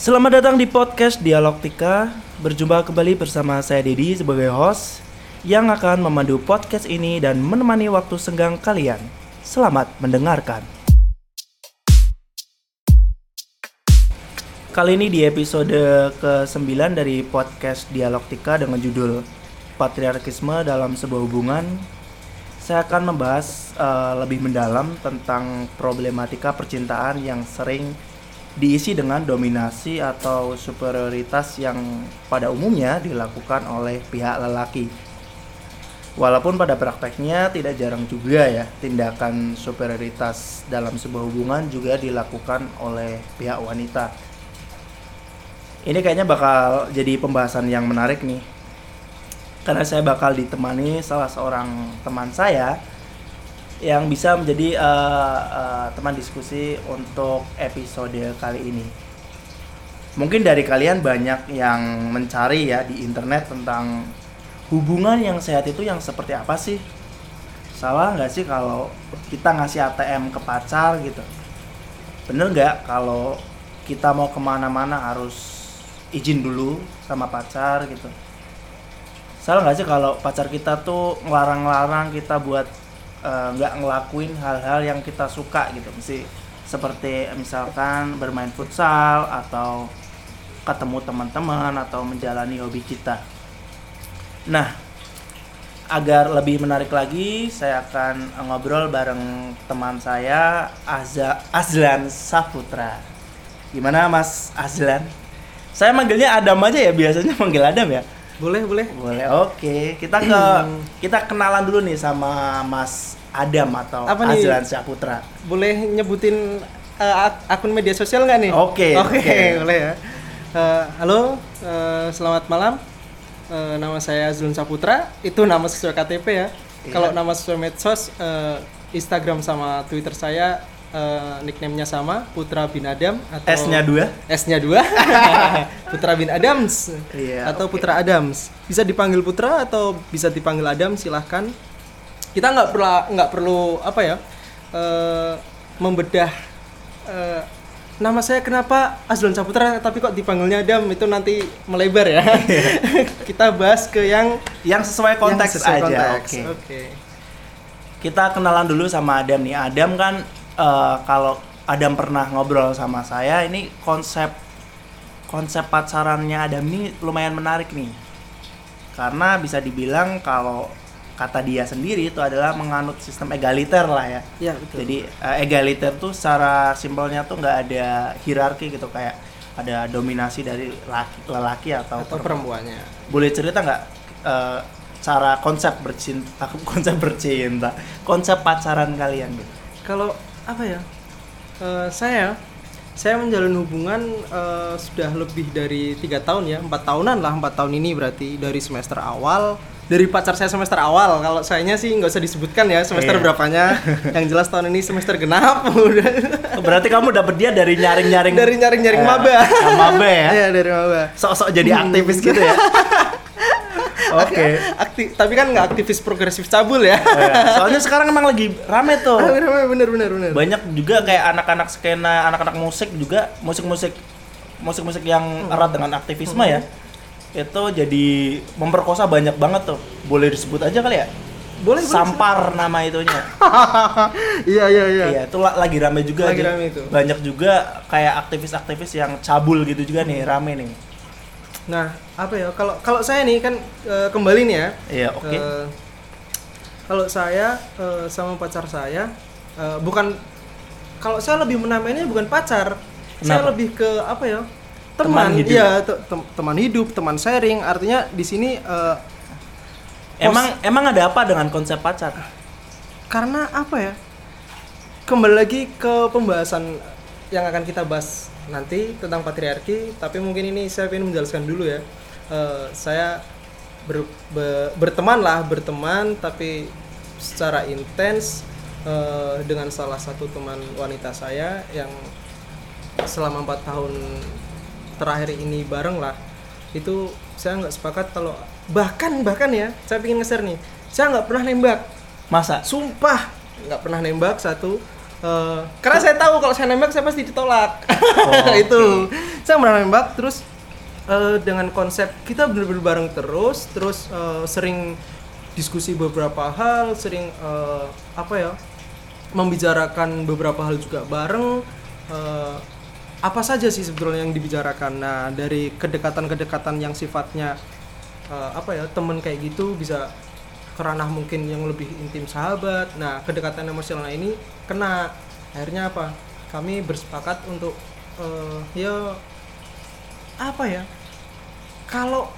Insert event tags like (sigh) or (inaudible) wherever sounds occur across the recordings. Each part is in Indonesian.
Selamat datang di podcast Dialogtika. Berjumpa kembali bersama saya Dedi sebagai host yang akan memandu podcast ini dan menemani waktu senggang kalian. Selamat mendengarkan. Kali ini di episode ke-9 dari podcast Dialogtika dengan judul Patriarkisme dalam sebuah hubungan saya akan membahas uh, lebih mendalam tentang problematika percintaan yang sering diisi dengan dominasi atau superioritas yang pada umumnya dilakukan oleh pihak lelaki. Walaupun pada prakteknya tidak jarang juga ya tindakan superioritas dalam sebuah hubungan juga dilakukan oleh pihak wanita. Ini kayaknya bakal jadi pembahasan yang menarik nih karena saya bakal ditemani salah seorang teman saya yang bisa menjadi uh, uh, teman diskusi untuk episode kali ini. Mungkin dari kalian banyak yang mencari ya di internet tentang hubungan yang sehat itu yang seperti apa sih? Salah nggak sih kalau kita ngasih ATM ke pacar gitu? Bener nggak kalau kita mau ke mana-mana harus izin dulu sama pacar gitu? salah nggak sih kalau pacar kita tuh ngelarang-larang kita buat nggak uh, ngelakuin hal-hal yang kita suka gitu. Mesti seperti misalkan bermain futsal atau ketemu teman-teman atau menjalani hobi kita. Nah agar lebih menarik lagi saya akan ngobrol bareng teman saya Azza Azlan Saputra. Gimana Mas Azlan? Saya manggilnya Adam aja ya biasanya manggil Adam ya boleh, boleh. Boleh. Oke, kita ke (clears throat) kita kenalan dulu nih sama Mas Adam atau Apa Azlan Syaputra. Boleh nyebutin uh, akun media sosial nggak nih? Oke. (laughs) Oke, okay, boleh ya. Uh, halo, uh, selamat malam. Uh, nama saya Azlan Saputra. Itu nama sesuai KTP ya. Iya. Kalau nama sesuai medsos, uh, Instagram sama Twitter saya uh, nickname-nya sama Putra bin Adam atau S-nya dua. S-nya dua. (laughs) Putra bin Adams yeah, atau okay. Putra Adams. Bisa dipanggil Putra atau bisa dipanggil Adam silahkan. Kita nggak perlu nggak perlu apa ya uh, membedah uh, nama saya kenapa Azlan Saputra tapi kok dipanggilnya Adam? Itu nanti melebar ya. (laughs) Kita bahas ke yang yang sesuai konteks yang sesuai aja oke. okay. okay. kita kenalan dulu sama Adam nih. Adam kan uh, kalau Adam pernah ngobrol sama saya ini konsep konsep pacarannya Adam ini lumayan menarik nih karena bisa dibilang kalau kata dia sendiri itu adalah menganut sistem egaliter lah ya. Iya betul. Jadi uh, egaliter tuh secara simpelnya tuh nggak ada hierarki gitu kayak ada dominasi dari laki, lelaki atau, atau perempuannya. Boleh cerita nggak uh, cara konsep bercinta (laughs) konsep bercinta konsep pacaran kalian gitu? Kalau apa ya? Uh, saya saya menjalin hubungan uh, sudah lebih dari tiga tahun ya empat tahunan lah empat tahun ini berarti dari semester awal dari pacar saya semester awal. Kalau sayanya sih nggak usah disebutkan ya semester iya. berapanya. (laughs) Yang jelas tahun ini semester genap. (laughs) Berarti kamu dapet dia dari nyaring nyaring dari nyaring nyaring eh, maba maba ya? Iya dari maba. Sok-sok jadi aktivis gitu ya (laughs) Oke. (laughs) Okay. Aktif, tapi kan nggak aktivis progresif cabul ya. Oh, ya. (laughs) Soalnya sekarang emang lagi rame tuh. Rame, rame bener bener bener. Banyak juga kayak anak-anak skena, anak-anak musik juga, musik-musik musik-musik yang hmm. erat dengan aktivisme ya. hmm. ya. Itu jadi memperkosa banyak banget tuh. Boleh disebut aja kali ya? Boleh, Sampar boleh. nama itunya. (laughs) iya, iya, iya. Iya, itu lagi rame juga. Lagi rame itu. Banyak juga kayak aktivis-aktivis yang cabul gitu juga nih, rame nih Nah, apa ya? Kalau kalau saya nih kan e, kembali nih ya. Iya, oke. Okay. kalau saya e, sama pacar saya e, bukan kalau saya lebih menamainya bukan pacar. Kenapa? Saya lebih ke apa ya? Teman, teman hidup. Iya, te teman hidup, teman sharing. Artinya di sini e, Emang emang ada apa dengan konsep pacar? Karena apa ya? Kembali lagi ke pembahasan yang akan kita bahas nanti tentang patriarki tapi mungkin ini saya ingin menjelaskan dulu ya. Uh, saya ber, be, berteman lah berteman tapi secara intens uh, dengan salah satu teman wanita saya yang selama empat tahun terakhir ini bareng lah. Itu saya nggak sepakat kalau bahkan bahkan ya saya ingin ngeser nih saya nggak pernah nembak. Masa? Sumpah nggak pernah nembak satu Uh, karena saya tahu kalau saya nembak saya pasti ditolak. Oh, (laughs) itu. Okay. saya menembak terus eh, dengan konsep kita bener-bener bareng terus terus eh, sering diskusi beberapa hal sering eh, apa ya membicarakan beberapa hal juga bareng eh, apa saja sih sebetulnya yang dibicarakan nah dari kedekatan-kedekatan yang sifatnya eh, apa ya temen kayak gitu bisa kerana mungkin yang lebih intim sahabat. Nah kedekatan emosional ini kena. Akhirnya apa? Kami bersepakat untuk eh, ya apa ya? Kalau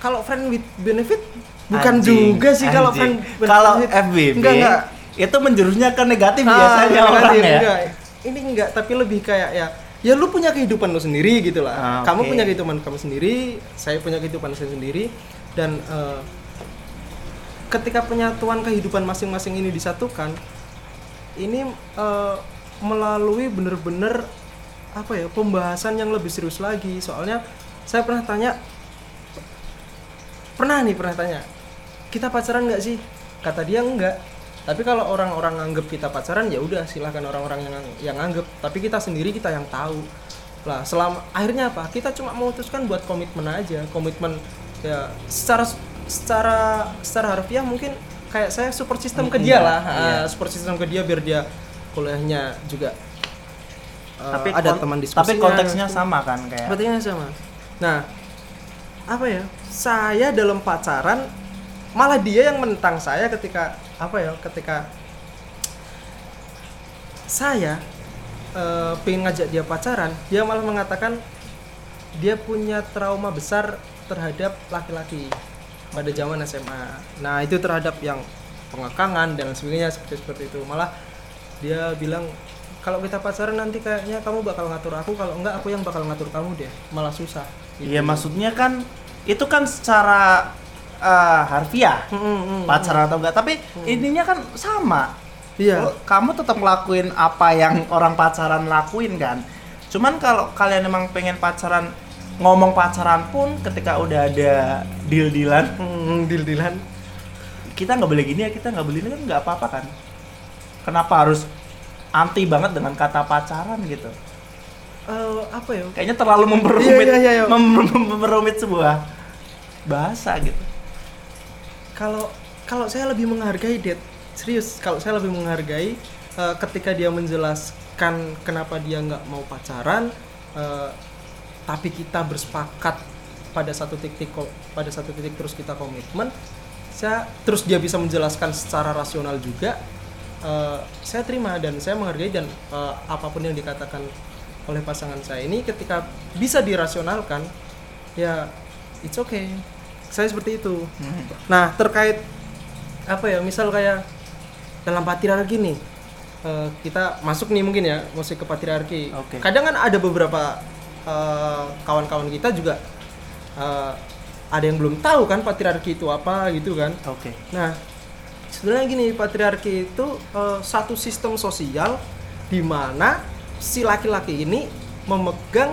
kalau friend with benefit bukan Anjing, juga sih kalau friend with kalau benefit. FBB enggak enggak. itu menjurusnya ke negatif Ah, biasanya enggak, orang ya. enggak. ini enggak tapi lebih kayak ya ya lu punya kehidupan lu sendiri gitu lah. Ah, kamu oke. punya kehidupan kamu sendiri saya punya kehidupan saya sendiri dan eh, ketika penyatuan kehidupan masing-masing ini disatukan ini eh, melalui bener-bener apa ya pembahasan yang lebih serius lagi. Soalnya saya pernah tanya pernah nih pernah tanya kita pacaran nggak sih? Kata dia enggak. Tapi kalau orang-orang nganggep kita pacaran ya udah silahkan orang-orang yang yang nganggep tapi kita sendiri kita yang tahu. Lah selama akhirnya apa? Kita cuma memutuskan buat komitmen aja. Komitmen ya secara secara secara harfiah mungkin kayak saya support system ke dia lah iya. Ah, support system ke dia biar dia kuliahnya juga eh, tapi ada kon- teman diskusinya tapi konteksnya sama kan kayak Sepertinya sama. Nah, apa ya? Saya dalam pacaran malah dia yang menentang saya ketika apa ya? Ketika saya eh, pengen ngajak dia pacaran, dia malah mengatakan dia punya trauma besar terhadap laki-laki pada zaman SMA. Nah, itu terhadap yang pengekangan dan sebagainya seperti seperti itu. Malah dia bilang kalau kita pacaran nanti kayaknya kamu bakal ngatur aku kalau enggak aku yang bakal ngatur kamu deh. Malah susah. Gitu. Iya maksudnya kan itu kan secara eh, harfiah Mm, mm, mm, pacaran atau enggak. Tapi ininya kan sama. Iya. Lo- kamu tetap ngelakuin apa yang orang pacaran lakuin kan? Cuman kalau kalian emang pengen pacaran ngomong pacaran pun ketika udah ada deal dealan Mm, deal-dealan. kita nggak boleh gini ya kita nggak boleh ini kan nggak apa apa kan? Kenapa harus anti banget dengan kata pacaran gitu? Eh, apa ya? Kayaknya terlalu memperumit Iya, iya, iya. mem- mem- memperumit sebuah bahasa gitu. Kalau kalau saya lebih menghargai Dad serius kalau saya lebih menghargai eh, ketika dia menjelaskan kenapa dia nggak mau pacaran eh, tapi kita bersepakat pada satu titik pada satu titik terus kita komitmen saya terus dia bisa menjelaskan secara rasional juga eh, saya terima dan saya menghargai dan eh, apa pun yang dikatakan oleh pasangan saya ini ketika bisa dirasionalkan ya it's okay saya seperti itu Nah terkait apa ya misal kayak dalam patriarki nih eh, kita masuk nih mungkin ya masuk ke patriarki. Oke. Kadang kan ada beberapa eh, kawan-kawan kita juga eh, ada yang belum tahu kan patriarki itu apa gitu kan. oke Nah sebenarnya gini patriarki itu eh, satu sistem sosial di mana si laki-laki ini memegang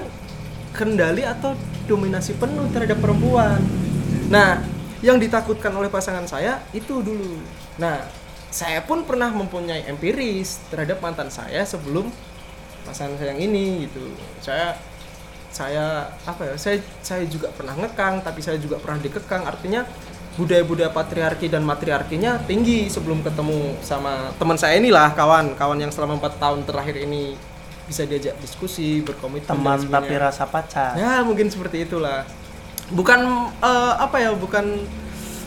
kendali atau dominasi penuh terhadap perempuan. Nah, yang ditakutkan oleh pasangan saya itu dulu. Nah, saya pun pernah mempunyai empiris terhadap mantan saya sebelum pasangan saya yang ini gitu. Saya saya apa ya? Saya saya juga pernah ngekang, tapi saya juga pernah dikekang. Artinya budaya-budaya patriarki dan matriarkinya tinggi sebelum ketemu sama teman saya inilah kawan kawan yang selama empat tahun terakhir ini bisa diajak diskusi berkomitmen teman tapi rasa pacar Ya mungkin seperti itulah. Bukan eh, apa ya, bukan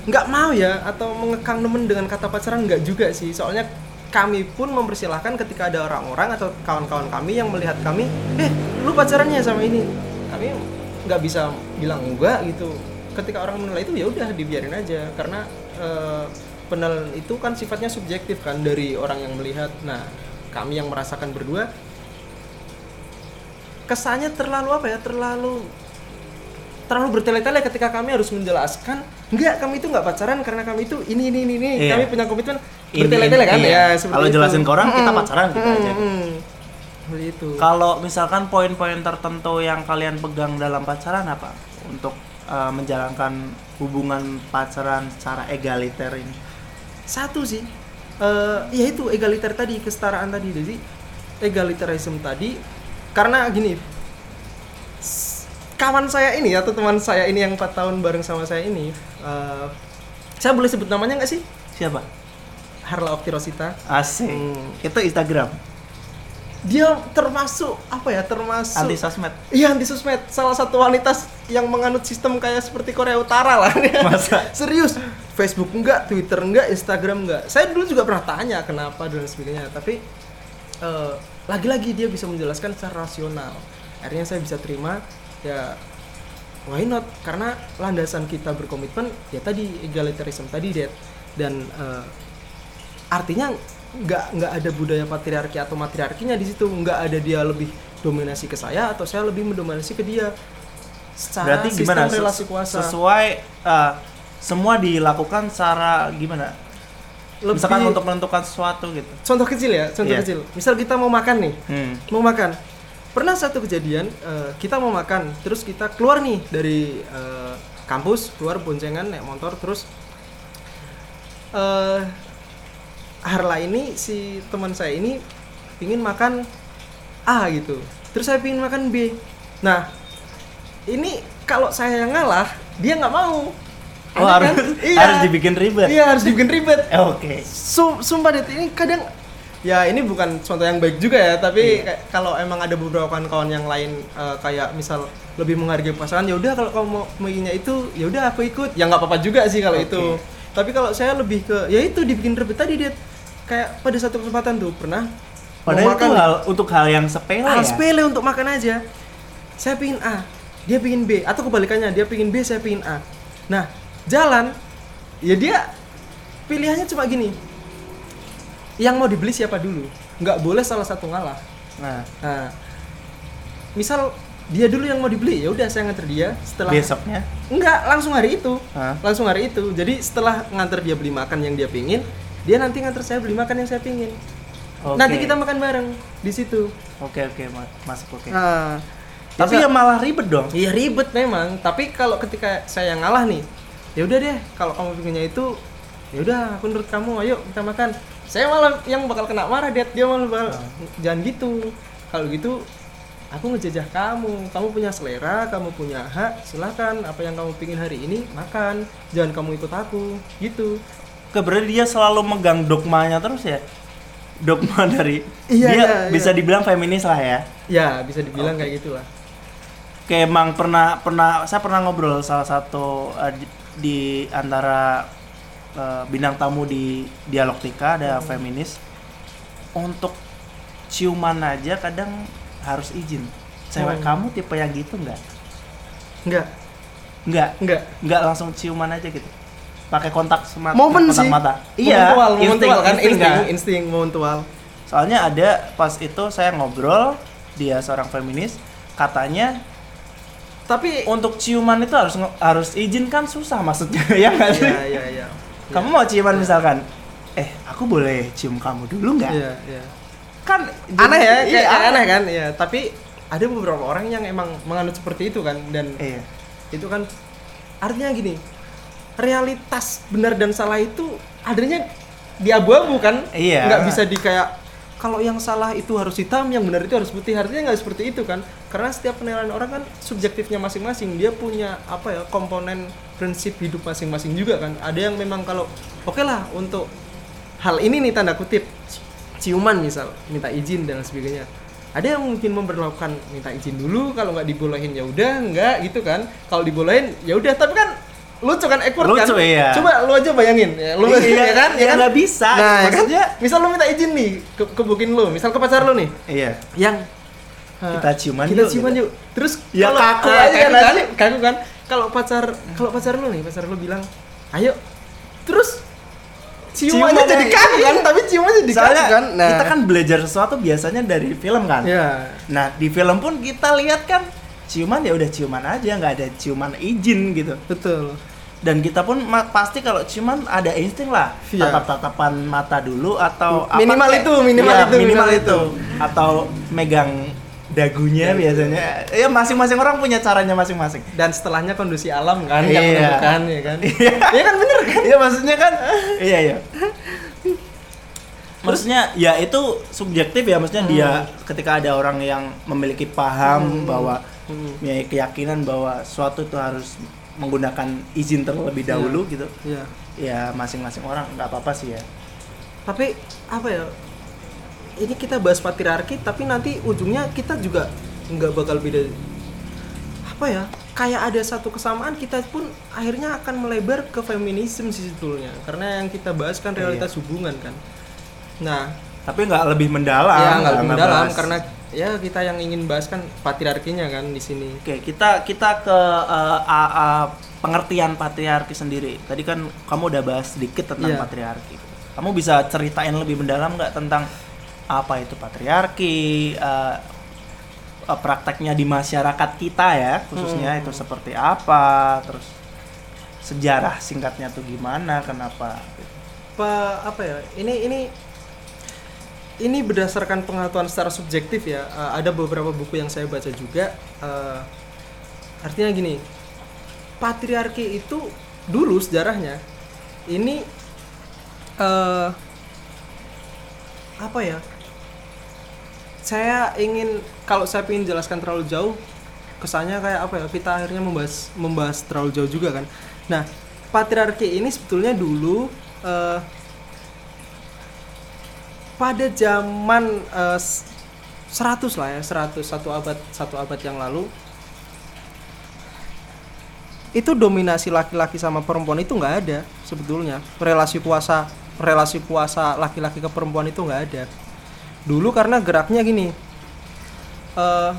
nggak mau ya atau mengekang temen dengan kata pacaran nggak juga sih. Soalnya kami pun mempersilahkan ketika ada orang-orang atau kawan-kawan kami yang melihat kami, eh lu pacarannya sama ini, kami nggak bisa bilang enggak gitu. Ketika orang menilai itu ya udah dibiarin aja karena eh, penilaian itu kan sifatnya subjektif kan dari orang yang melihat. Nah kami yang merasakan berdua kesannya terlalu apa ya terlalu terlalu bertele-tele ketika kami harus menjelaskan enggak kami itu nggak pacaran karena kami itu ini ini ini, ini. Iya. kami punya komitmen bertele-tele kan iya. ya Kalau itu. jelasin ke orang, kita pacaran gitu aja. Mm-mm. seperti itu Kalau misalkan poin-poin tertentu yang kalian pegang dalam pacaran apa untuk uh, menjalankan hubungan pacaran secara egaliter ini? satu sih eh yaitu egaliter tadi kesetaraan tadi jadi egalitarisme tadi karena gini kawan saya ini atau teman saya ini yang 4 tahun bareng sama saya ini eh, saya boleh sebut namanya nggak sih Siapa? Harla Oktirosita Asik. Hmm. Itu Instagram. dia termasuk apa ya termasuk Anti sosmed. Iya anti sosmed salah satu wanita yang menganut sistem kayak seperti Korea Utara lah (laughs) Masa? serius Facebook enggak Twitter enggak Instagram enggak saya dulu juga pernah tanya kenapa dan sebagainya tapi eh, lagi-lagi dia bisa menjelaskan secara rasional akhirnya saya bisa terima ya why not karena landasan kita berkomitmen ya tadi egalitarianism tadi Dad. dan eh, artinya nggak nggak ada budaya patriarki atau matriarkinya di situ nggak ada dia lebih dominasi ke saya atau saya lebih mendominasi ke dia secara Berarti sistem gimana? Relasi kuasa Sesuai eh, semua dilakukan secara gimana? Lebih- Misalkan untuk menentukan sesuatu gitu. contoh kecil ya contoh Iya. kecil misal kita mau makan nih Hmm. mau makan pernah satu kejadian eh, kita mau makan terus kita keluar nih dari eh, kampus keluar boncengan naik motor terus eh Harla ini si teman saya ini pingin makan A gitu terus saya pingin makan B nah ini kalau saya yang ngalah dia nggak mau Oh, harus, kan? Iya. harus dibikin ribet. iya harus dibikin ribet (laughs) Oke. Su- sumpah deh ini kadang ya ini bukan contoh yang baik juga ya tapi Iya. kalau emang ada beberapa kawan-kawan yang lain eh, kayak misal lebih menghargai pasangan ya udah kalau kamu mau menginginnya itu ya udah aku ikut. Ya nggak apa-apa juga sih kalau Oke. itu tapi kalau saya lebih ke ya itu dibikin ribet tadi dia kayak pada satu kesempatan tuh pernah mau Padahal itu makan hal untuk hal yang sepele hal ya. sepele untuk makan aja. Saya pingin A dia pingin B. Atau kebalikannya dia pingin B saya pingin A. Nah jalan ya dia pilihannya cuma gini yang mau dibeli siapa dulu nggak boleh salah satu ngalah Nah, nah misal dia dulu yang mau dibeli ya udah saya nganter dia setelah besoknya. enggak langsung hari itu Hah? langsung hari itu jadi setelah nganter dia beli makan yang dia pingin dia nanti nganter saya beli makan yang saya pingin Oke. nanti kita makan bareng di situ Oke oke ma- masuk oke. nah Tapi biasa- ya malah ribet dong. Iya ribet memang, tapi kalau ketika saya ngalah nih, ya udah deh, kalau kamu pinginnya itu, ya udah aku nurut kamu, ayo kita makan. Saya malah yang bakal kena marah, Dad. Dia malah bakal jangan gitu. Kalau gitu aku ngejajah kamu, kamu punya selera, kamu punya hak, silakan apa yang kamu pingin hari ini makan, jangan kamu ikut aku, gitu. Oke, berarti dia selalu megang dogmanya terus ya. Dogma (laughs) dari Iya, dia iya, bisa iya. dibilang feminis lah ya. Ya bisa dibilang Oke. kayak gitulah. Kayak emang pernah pernah saya pernah ngobrol salah satu di, di antara eh, bintang tamu di Dialogtika ada feminis untuk ciuman aja kadang harus izin. Cewek Oh. kamu tipe yang gitu nggak? Enggak, Nggak, enggak. nggak langsung ciuman aja gitu. Pakai kontak semata, Momen kontak sih. mata. Iya, momentual, insting- momentual kan, insting insting, kan? insting, momentual. Soalnya ada pas itu saya ngobrol, dia seorang feminis, katanya Tapi untuk ciuman itu harus harus izin kan susah maksudnya (laughs) ya nggak sih? Iya, iya, iya. Kamu mau ciuman misalkan, eh aku boleh cium kamu dulu nggak? Iya, iya. Kan Aneh ya, iya, kayak aneh kan? Iya, tapi ada beberapa orang yang emang menganut seperti itu kan dan Iya. itu kan artinya gini. Realitas benar dan salah itu adanya di abu-abu kan? Iya. Nggak bisa di kayak kalau yang salah itu harus hitam, yang benar itu harus putih. Artinya nggak seperti itu kan? Karena setiap penilaian orang kan subjektifnya masing-masing. Dia punya apa ya komponen prinsip hidup masing-masing juga kan. Ada yang memang kalau oke lah untuk hal ini nih tanda kutip ciuman misal minta izin dan sebagainya ada yang mungkin memperlakukan minta izin dulu kalau nggak dibolehin ya udah nggak gitu kan kalau dibolehin ya udah tapi kan lucu kan awkward kan iya. coba lu aja bayangin ya lu Iya, (laughs) ya kan ya nggak bisa. nah ya kan? Maksudnya- misal lu minta izin nih ke, ke lu misal ke pacar lu nih Iya. yang Kita ciuman kita yuk, ciuman gitu. yuk terus Ya kalau- kaku ah, aja kan? kan kaku kan kalau pacar kalau pacar lu nih pacar lu bilang ayo. Terus ciumannya Ciumannya- jadi kaku kan? Tapi ciumannya jadi kaku kan? Nah. kita kan belajar sesuatu biasanya dari film kan. ya Nah di film pun kita lihat kan ciuman ya udah ciuman aja nggak ada ciuman izin gitu. betul. Dan kita pun pasti kalau ciuman ada insting lah. Iya. tatap-tatapan mata dulu atau apa Minimal kayak- itu, minimal Iya, itu, minimal minimal itu. Atau megang dagunya Dagu. biasanya. Ya masing-masing orang punya caranya masing-masing. dan setelahnya kondisi alam kan yang Iya. menemukan ya kan Iya. ya kan bener kan Iya maksudnya kan iya iya. Maksudnya ya itu subjektif ya maksudnya dia Hmm. ketika ada orang yang memiliki paham bahwa Hmm. mempunyai keyakinan bahwa suatu itu harus menggunakan izin terlebih Iya. dahulu gitu Iya. ya masing-masing orang nggak apa-apa sih ya Tapi apa ya? Ini kita bahas patriarki, tapi nanti ujungnya kita juga nggak bakal beda. Apa ya? Kayak ada satu kesamaan kita pun akhirnya akan melebar ke feminisme sih sebetulnya. Karena yang kita bahas kan realitas hubungan kan. Nah, tapi nggak lebih mendalam ya nggak lebih mendalam bahas. karena ya kita yang ingin bahas kan patriarkinya kan di sini. Oke, kita kita ke eh, a- a- pengertian patriarki sendiri. Tadi kan kamu udah bahas sedikit tentang Iya. patriarki. Kamu bisa ceritain lebih mendalam nggak tentang apa itu patriarki, eh, prakteknya di masyarakat kita ya, khususnya Hmm. itu seperti apa, terus sejarah singkatnya tuh gimana, kenapa? apa apa ya ini ini ini berdasarkan pengetahuan secara subjektif ya Eh, ada beberapa buku yang saya baca juga Eh, artinya gini patriarki itu dulu sejarahnya ini eh apa ya saya ingin kalau saya ingin jelaskan terlalu jauh kesannya kayak apa ya? Kita akhirnya membahas membahas terlalu jauh juga kan? Nah patriarki ini sebetulnya dulu eh, pada zaman eh, s- 100 lah ya 100 satu abad satu abad yang lalu itu dominasi laki-laki sama perempuan itu nggak ada sebetulnya. Relasi kuasa relasi kuasa laki-laki ke perempuan itu nggak ada dulu karena geraknya gini eh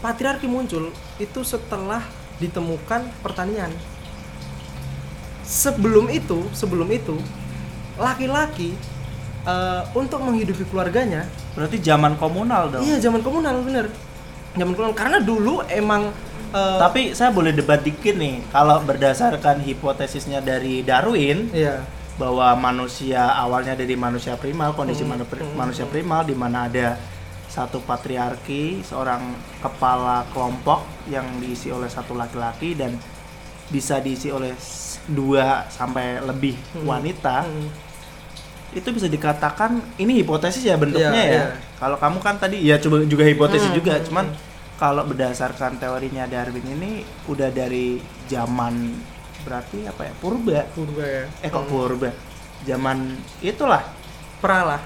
patriarki muncul itu setelah ditemukan pertanian. Sebelum itu sebelum itu laki-laki eh, untuk menghidupi keluarganya Berarti zaman komunal dong. iya zaman komunal bener. Zaman komunal karena dulu emang eh, Tapi saya boleh debat dikit nih, kalau berdasarkan hipotesisnya dari Darwin, iya bahwa manusia awalnya dari manusia primal kondisi Hmm, manu- manusia primal di mana ada satu patriarki seorang kepala kelompok yang diisi oleh satu laki-laki dan bisa diisi oleh dua sampai lebih Hmm, wanita hmm. itu bisa dikatakan ini hipotesis ya bentuknya Iya, ya iya. kalau kamu kan tadi ya coba juga hipotesis Hmm, juga hmm, cuman hmm. kalau berdasarkan teorinya Darwin ini udah dari zaman berarti apa ya purba purba ya eh kok Hmm. purba zaman itulah pra lah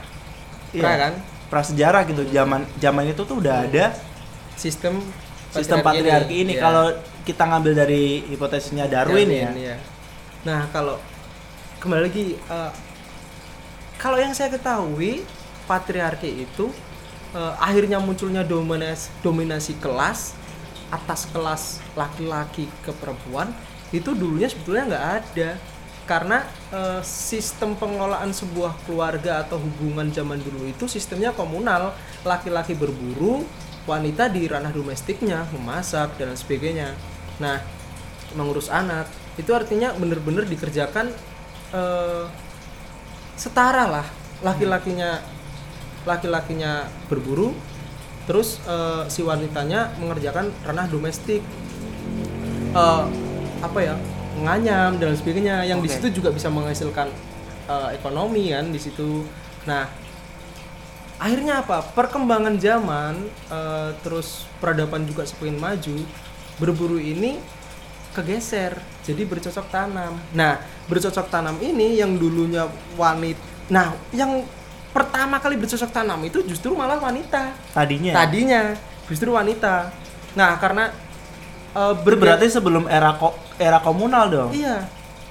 pra Iya. kan prasejarah gitu zaman zaman itu tuh udah Hmm. ada sistem sistem patriarki ini, Iya. kalau kita ngambil dari hipotesisnya Darwin, ya iya. Nah, kalau kembali lagi eh, kalau yang saya ketahui patriarki itu eh, akhirnya munculnya dominasi dominasi kelas atas kelas laki-laki ke perempuan itu dulunya sebetulnya nggak ada. Karena eh, sistem pengelolaan sebuah keluarga atau hubungan zaman dulu itu sistemnya komunal. Laki-laki berburu wanita di ranah domestiknya memasak dan sebagainya. Nah mengurus anak itu artinya bener-bener dikerjakan eh, setara lah. Laki-lakinya laki-lakinya berburu terus eh, si wanitanya mengerjakan ranah domestik. Eh, apa ya nganyam dan sebagainya. Yang di Oke. situ juga bisa menghasilkan eh, ekonomi kan di situ. Nah akhirnya apa? Perkembangan zaman eh, terus peradaban juga semakin maju berburu ini kegeser jadi bercocok tanam. Nah bercocok tanam ini yang dulunya wanita nah yang pertama kali bercocok tanam itu justru malah wanita. Tadinya? Tadinya justru wanita. Nah karena berge- berarti sebelum era ko- era komunal dong iya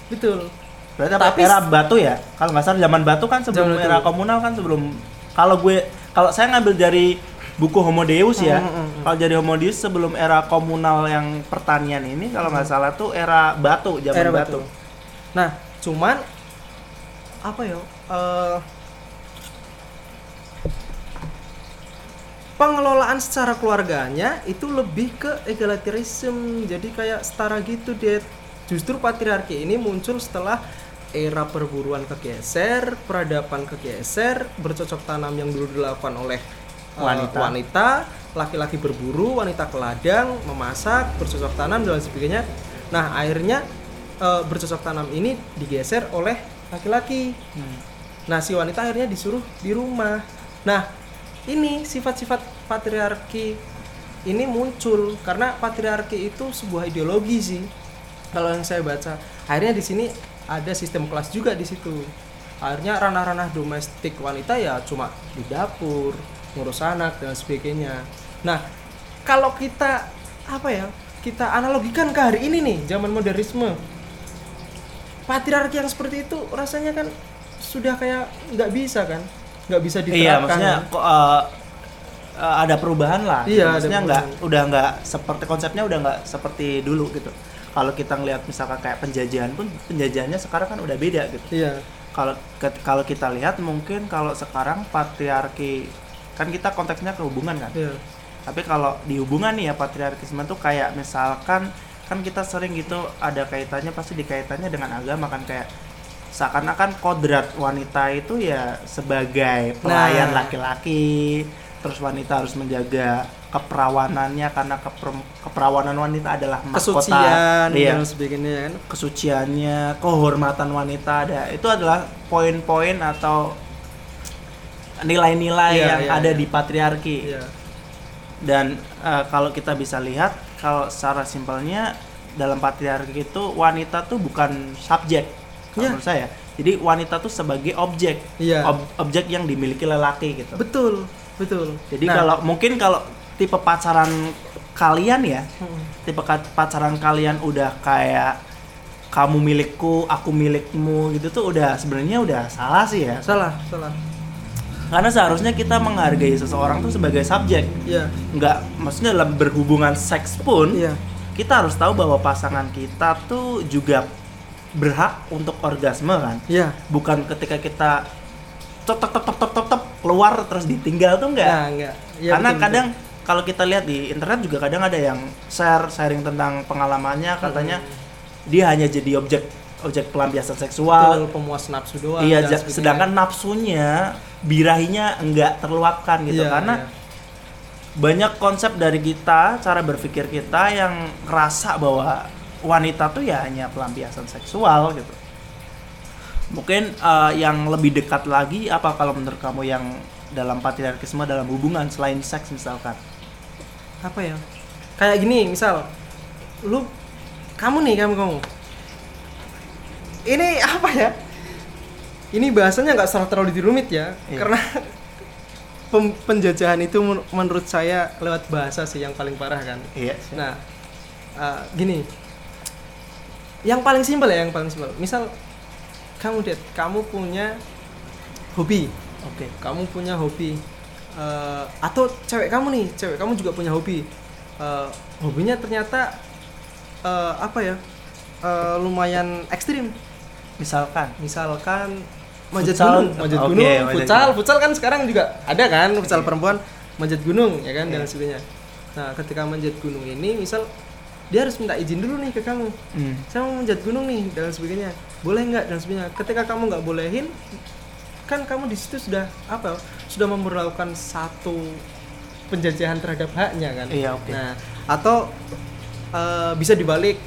betul berarti apa Tapi- era batu ya kalau nggak salah zaman batu kan sebelum era komunal kan sebelum kalau gue kalau saya ngambil dari buku Homo Deus ya Hmm, hmm, hmm. kalau dari Homo Deus sebelum era komunal yang pertanian ini kalau nggak salah tuh era batu zaman Hmm. Era batu. batu. Nah, cuman apa ya? eh, pengelolaan secara keluarganya itu lebih ke egalitarism. Jadi kayak setara gitu, Dad. Justru patriarki ini muncul setelah era perburuan kegeser, peradaban kegeser, bercocok tanam yang dulu dilakukan oleh eh, Wanita. wanita, laki-laki berburu, wanita ke ladang, memasak, bercocok tanam dan sebagainya. Nah, akhirnya eh, bercocok tanam ini digeser oleh laki-laki. Hmm. Nah, si wanita akhirnya disuruh di rumah. Nah, ini sifat-sifat patriarki ini muncul karena patriarki itu sebuah ideologi sih kalau yang saya baca. Akhirnya di sini ada sistem kelas juga di situ. Akhirnya ranah-ranah domestik wanita ya cuma di dapur ngurus anak dan sebagainya. Nah kalau kita apa ya kita analogikan ke hari ini nih zaman modernisme. Patriarki yang seperti itu rasanya kan sudah kayak nggak bisa kan nggak bisa diterapkan Iya, maksudnya kok uh, uh, ada perubahan lah. Iya, maksudnya nggak udah nggak seperti konsepnya udah nggak seperti dulu gitu. Kalau kita ngelihat misalkan kayak penjajahan pun penjajahannya sekarang kan udah beda gitu. iya Kalau kalau kita lihat mungkin kalau sekarang patriarki kan kita konteksnya ke hubungan kan. iya Tapi kalau di hubungan nih ya patriarkisme tuh kayak misalkan kan kita sering gitu ada kaitannya pasti dikaitannya dengan agama kan kayak seakan-akan kodrat wanita itu ya sebagai pelayan Nah. laki-laki terus wanita harus menjaga keperawanannya karena keper- keperawanan wanita adalah mahkota. Kesucian iya, dan sebagainya kan? Kesuciannya kehormatan wanita ada itu adalah poin-poin atau nilai-nilai Iya, yang iya, ada iya. di patriarki. Iya. Dan eh, kalau kita bisa lihat kalau secara simpelnya dalam patriarki itu wanita tuh bukan subjek kalau Iya. menurut saya. Jadi wanita tuh sebagai objek. Iya. Ob- objek yang dimiliki lelaki gitu. Betul betul. Jadi Nah, kalau mungkin kalau tipe pacaran kalian ya hmm, tipe pacaran kalian udah kayak kamu milikku aku milikmu gitu tuh udah sebenarnya udah salah sih ya. Salah salah. Karena seharusnya kita menghargai seseorang tuh sebagai subjek. Iya. Nggak maksudnya dalam berhubungan seks pun iya. kita harus tahu bahwa pasangan kita tuh juga berhak untuk orgasme kan? Iya. Bukan ketika kita top top top top top keluar terus ditinggal tuh enggak? Nah, enggak. Iya, karena betul, kadang kalau kita lihat di internet juga kadang ada yang share sharing tentang pengalamannya katanya dia hanya jadi objek objek pelampiasan seksual. Betul, pemuas nafsu doang iya sedangkan nafsunya birahinya enggak terluapkan gitu. Iya, karena iya. banyak konsep dari kita, cara berpikir kita yang ngerasa bahwa wanita tuh ya hanya pelampiasan seksual gitu. Mungkin eh, yang lebih dekat lagi apa kalau menurut kamu yang dalam patriarkisme dalam hubungan selain seks misalkan? apa ya kayak gini misal lu kamu nih kamu kamu ini (laughs) apa ya ini bahasanya nggak salah terlalu dirumit ya Iya. karena (laughs) pem- penjajahan itu men- menurut saya lewat bahasa sih yang paling parah kan Iya. nah uh, gini yang paling simpel ya yang paling simpel. Misal kamu det kamu punya hobi. Oke. kamu punya hobi. Eh, atau cewek kamu nih cewek kamu juga punya hobi. Eh, hobinya ternyata eh, apa ya eh, lumayan ekstrim. Misalkan? Misalkan manjat gunung. Manjat Oke, gunung futsal. gunung. futsal kan sekarang juga ada kan futsal perempuan manjat gunung ya kan dan Iya. sebagainya. Nah ketika manjat gunung ini misal dia harus minta izin dulu nih ke kamu. Hmm. saya mau manjat gunung nih dan sebagainya. Boleh nggak dan sebagainya. Ketika kamu nggak bolehin kan kamu di situ sudah apa sudah memperlakukan satu penjajahan terhadap haknya kan? Iya, oke. nah atau eh, bisa dibalik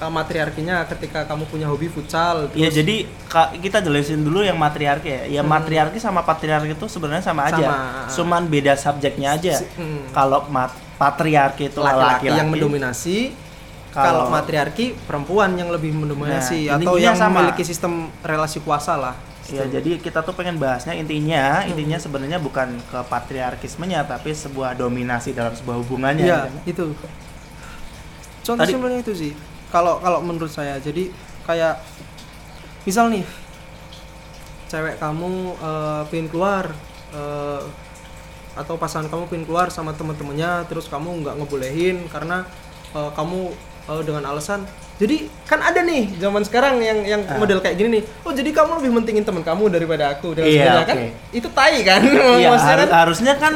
eh, matriarkinya ketika kamu punya hobi futsal Iya terus jadi kita jelasin dulu yang matriarki ya. Ya Hmm. matriarki sama patriarki itu sebenarnya sama aja. Sama. Cuman beda subjeknya aja. Hmm. Kalau mat- patriarki itu laki-laki yang mendominasi Kalau- kalau matriarki perempuan yang lebih mendominasi Nah, atau yang sama. memiliki sistem relasi kuasa lah Ya jadi kita tuh pengen bahasnya intinya intinya sebenarnya bukan ke patriarkismenya tapi sebuah dominasi dalam sebuah hubungannya. Iya, gitu. itu. Contoh Tadi- simpelnya itu sih. Kalau kalau menurut saya, jadi kayak misal nih, cewek kamu eh, pengen keluar eh, atau pasangan kamu pengen keluar sama teman-temannya, terus kamu nggak ngebolehin karena eh, kamu eh, dengan alasan. Jadi kan ada nih zaman sekarang yang yang Ah. model kayak gini nih. Oh jadi kamu lebih mentingin teman kamu daripada aku dan Iya, sebagainya kan? Itu tai kan? Iya, (laughs) Maksudnya har- kan harusnya kan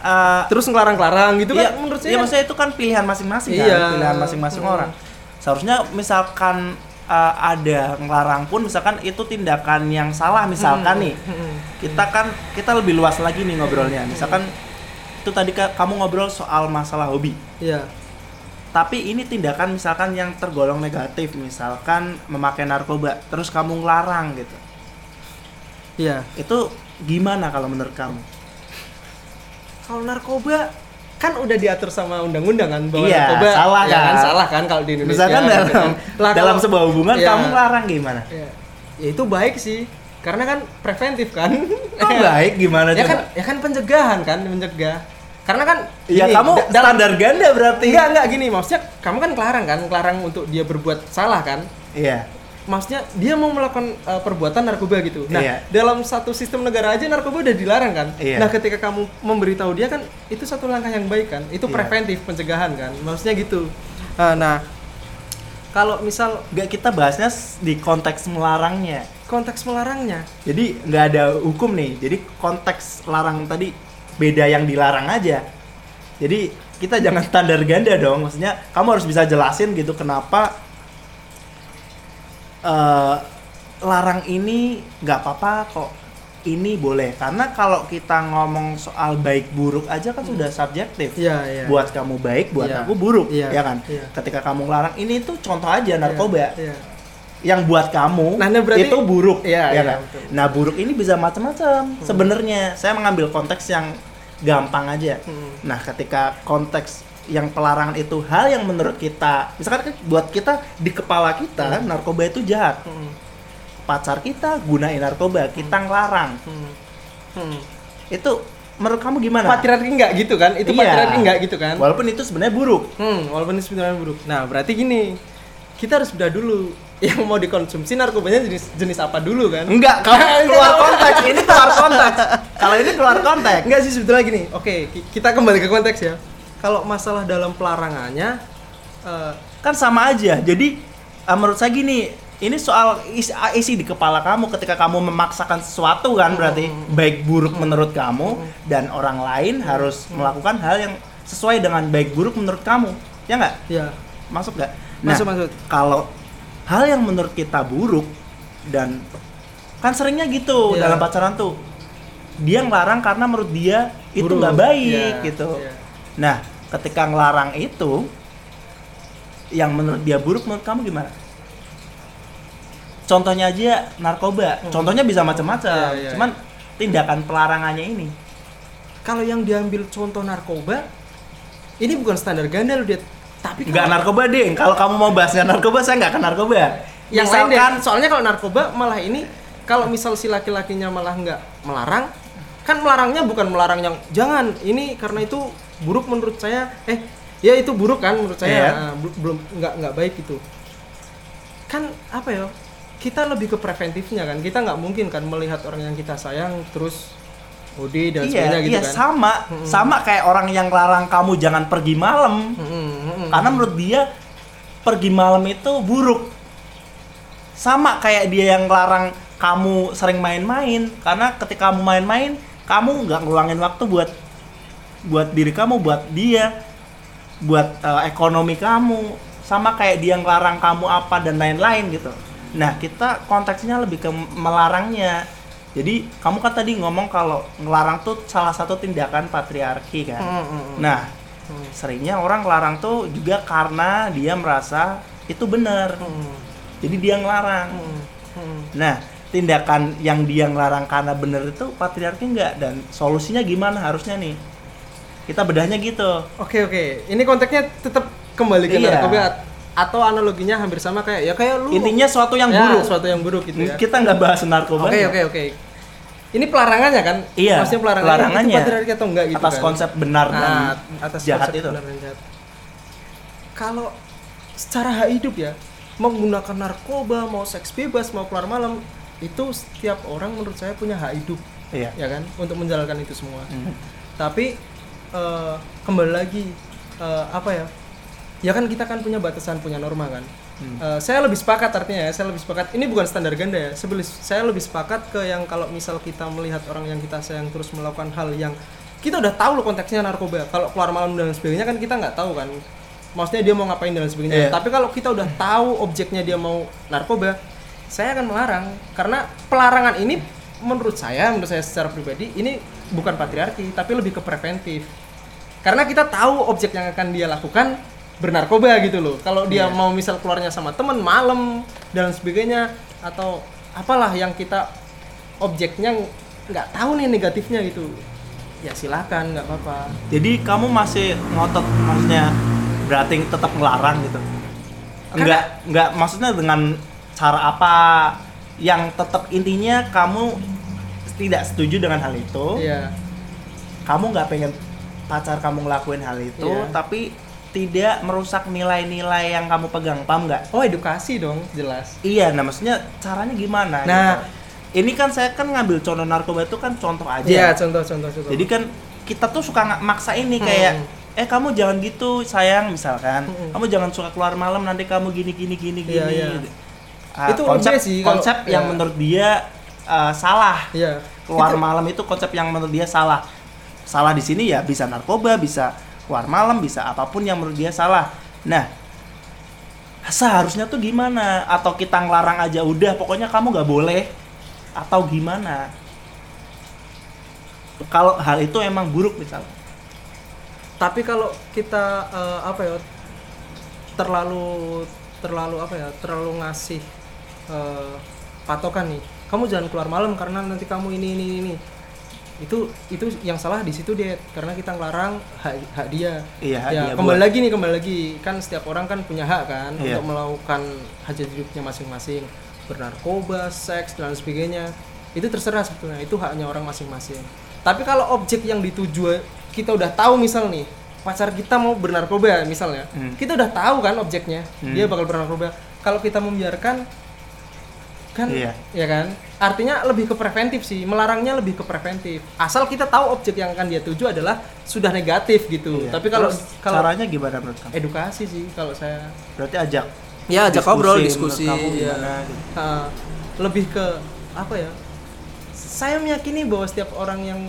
uh, terus ngelarang-larang gitu iya, kan menurut saya. iya, kan- maksudnya itu kan pilihan masing-masing Iya. kan, pilihan masing-masing Hmm. orang. Seharusnya misalkan uh, ada ngelarang pun misalkan itu tindakan yang salah misalkan Hmm, nih. hmm. Kita kan kita lebih luas lagi nih ngobrolnya. Misalkan itu tadi ka- kamu ngobrol soal masalah hobi. Iya. Tapi ini tindakan misalkan yang tergolong negatif, misalkan memakai narkoba, terus kamu ngelarang gitu. Iya. Itu gimana kalau menurut kamu? Kalau narkoba kan udah diatur sama undang-undang kan bahwa Iya, narkoba salah ya kan? salah kan kalau di Indonesia Misalkan gitu dalam kan. Lah, dalam kalau- sebuah hubungan Iya. kamu larang gimana? ya, ya itu baik sih karena kan preventif kan Kok baik gimana ya coba? kan ya kan pencegahan kan mencegah karena kan Iya gini, kamu da- dalam standar ganda berarti. enggak enggak gini maksudnya kamu kan kelarang kan kelarang untuk dia berbuat salah kan Iya. Maksudnya dia mau melakukan uh, perbuatan narkoba gitu. Nah, Iya. dalam satu sistem negara aja narkoba udah dilarang kan. Iya. Nah, ketika kamu memberitahu dia kan itu satu langkah yang baik kan. Itu Iya. preventif pencegahan kan. Maksudnya gitu. Uh, nah, kalau misal Enggak kita bahasnya di konteks melarangnya. konteks melarangnya, Jadi nggak ada hukum nih. Jadi konteks larang tadi beda yang dilarang aja. Jadi kita jangan standar ganda dong. Maksudnya kamu harus bisa jelasin gitu kenapa eh, larang ini nggak apa-apa kok. Ini boleh karena kalau kita ngomong soal baik buruk aja kan sudah subjektif. Iya, iya. Buat kamu baik, buat Iya. aku buruk, Iya, ya kan? iya. Ketika kamu larang ini tuh contoh aja narkoba Iya. yang buat kamu Nah, nah, berarti- itu buruk Iya, ya iya, kan? betul. Nah, buruk ini bisa macam-macam. Sebenarnya saya mengambil konteks yang gampang aja. Hmm. Nah, ketika konteks yang pelarangan itu hal yang menurut kita, misalkan kan buat kita di kepala kita narkoba itu jahat. Hmm. Pacar kita gunain narkoba, kita ngelarang. Hmm. Hmm. Itu menurut kamu gimana? Patriarki enggak gitu kan? Itu Iya. patriarki enggak gitu kan? Walaupun itu sebenarnya buruk. Hmm, walaupun itu sebenarnya buruk. Nah, berarti gini, kita harus bedah dulu (laughs) yang mau dikonsumsi narkobanya jenis jenis apa dulu kan? Enggak, kamu keluar konteks. Ini keluar konteks. (laughs) Kalau ini keluar konteks. Enggak sih sebetulnya gini. Oke, ki- kita kembali ke konteks ya. Kalau masalah dalam pelarangannya eh, kan sama aja. Jadi uh, menurut saya gini ini soal isi, isi di kepala kamu ketika kamu memaksakan sesuatu kan berarti baik buruk menurut kamu dan orang lain harus melakukan hal yang sesuai dengan baik buruk menurut kamu. Ya nggak? Ya. Masuk nggak? Nah Masuk, masuk. kalau hal yang menurut kita buruk dan kan seringnya gitu Iya. dalam pacaran tuh dia ngelarang karena menurut dia itu nggak baik Iya, gitu. iya. Nah, ketika ngelarang itu, yang menurut dia buruk menurut kamu gimana? Contohnya aja narkoba. Contohnya bisa macam-macam. Hmm. Iya, iya, Cuman tindakan pelarangannya ini. Kalau yang diambil contoh narkoba, ini bukan standar ganda loh dia. Tapi Nggak kalau- narkoba deh. Kalau kamu mau bahasnya narkoba, saya nggak ke narkoba. yang lain deh. Soalnya kalau narkoba malah ini kalau misal si laki-lakinya malah nggak melarang, kan melarangnya bukan melarang yang jangan ini karena itu buruk menurut saya. Eh, ya itu buruk kan menurut saya. Iya. Nah, bel- belum nggak nggak baik itu. Kan apa ya? Kita lebih ke preventifnya kan. Kita nggak mungkin kan melihat orang yang kita sayang terus OD dan iya, sebagainya gitu iya kan. sama, sama kayak orang yang larang kamu jangan pergi malam. Mm-mm, mm-mm. Karena menurut dia pergi malam itu buruk. Sama kayak dia yang larang kamu sering main-main. Karena ketika kamu main-main, kamu nggak ngulangin waktu buat buat diri kamu, buat dia, buat eh, ekonomi kamu. Sama kayak dia ngelarang kamu apa dan lain-lain gitu. Nah kita konteksnya lebih ke melarangnya. Jadi kamu kan tadi ngomong kalau ngelarang tuh salah satu tindakan patriarki kan. Mm-mm. Nah, seringnya orang ngelarang tuh juga karena dia merasa itu benar. Mm-mm. Jadi dia ngelarang. Mm-mm. Nah, tindakan yang dia ngelarang karena benar itu patriarki enggak dan solusinya gimana harusnya nih? Kita bedahnya gitu. Oke oke, ini konteksnya tetap kembali ke Iya. narkoba atau analoginya hampir sama kayak ya kayak lu Intinya suatu yang Ya, buruk. suatu yang buruk gitu ya. Kita nggak bahas narkoba. Oke oke oke. Ini pelarangannya kan? Iya, Maksudnya pelarangannya, pelarangannya. itu patriarki atau enggak gitu Atas kan? konsep benar dan Nah, atas jahat konsep itu. benar dan jahat. Kalau secara hak hidup ya, menggunakan narkoba, mau seks bebas, mau keluar malam, itu setiap orang menurut saya punya hak hidup Iya. ya kan untuk menjalankan itu semua. Hmm. Tapi eh, kembali lagi eh, apa ya? Ya kan kita kan punya batasan, punya norma kan. Hmm. Eh, saya lebih sepakat artinya ya, saya lebih sepakat. Ini bukan standar ganda ya. Sebeli, saya lebih sepakat ke yang kalau misal kita melihat orang yang kita sayang terus melakukan hal yang kita udah tahu loh konteksnya narkoba. Kalau keluar malam dan sebagainya kan kita nggak tahu kan. Maksudnya dia mau ngapain dan sebagainya. Iya. Tapi kalau kita udah tahu objeknya dia mau narkoba, saya akan melarang karena pelarangan ini menurut saya, menurut saya secara pribadi ini bukan patriarki tapi lebih ke preventif. Karena kita tahu objek yang akan dia lakukan bernarkoba gitu loh. Kalau dia Iya. mau misal keluarnya sama temen malam dan sebagainya atau apalah yang kita objeknya nggak tahu nih negatifnya gitu. ya silakan nggak apa-apa Jadi kamu masih ngotot maksudnya berarti tetap ngelarang gitu. Enggak, enggak maksudnya dengan cara apa yang tetap intinya kamu tidak setuju dengan hal itu. Iya. Kamu nggak pengen pacar kamu ngelakuin hal itu, Iya. tapi tidak merusak nilai-nilai yang kamu pegang, paham nggak? oh edukasi dong jelas Iya, nah maksudnya caranya gimana? Nah. gitu. ini kan saya kan ngambil contoh narkoba itu kan contoh aja. Iya, contoh contoh contoh. Jadi kan kita tuh suka nggak maksa ini kayak Hmm. eh kamu jangan gitu sayang misalkan. Hmm. Kamu jangan suka keluar malam nanti kamu gini gini gini Iya, gini. iya. Ah, Itu konsep ide sih kalau- konsep yang iya. menurut dia uh, salah. Iya. Keluar Itu- malam itu konsep yang menurut dia salah. Salah di sini ya bisa narkoba, bisa keluar malam, bisa apa pun yang menurut dia salah. Nah, seharusnya tuh gimana? Atau kita ngelarang aja udah, pokoknya kamu nggak boleh atau gimana? Kalau hal itu emang buruk misalnya. Tapi kalau kita eh, apa ya terlalu terlalu apa ya terlalu ngasih eh, patokan nih. Kamu jangan keluar malam karena nanti kamu ini ini ini. Itu itu yang salah di situ dia karena kita ngelarang hak hak dia. Iya, hak ya, dia kembali buat- lagi nih kembali lagi kan setiap orang kan punya hak kan Iya. untuk melakukan hajat hidupnya masing-masing bernarkoba, seks dan sebagainya itu terserah sebetulnya itu haknya orang masing-masing. Tapi kalau objek yang dituju kita udah tahu misal nih pacar kita mau bernarkoba misalnya Hmm. kita udah tahu kan objeknya Hmm. dia bakal bernarkoba kalau kita membiarkan kan Iya. ya kan artinya lebih ke preventif sih melarangnya lebih ke preventif asal kita tahu objek yang akan dia tuju adalah sudah negatif gitu Iya. tapi kalau Terus kalau caranya gimana menurut kamu? edukasi sih kalau saya Berarti ajak ya ajak diskusi ngobrol menurut diskusi kamu ya. gimana gitu. Lebih ke apa ya saya meyakini bahwa setiap orang yang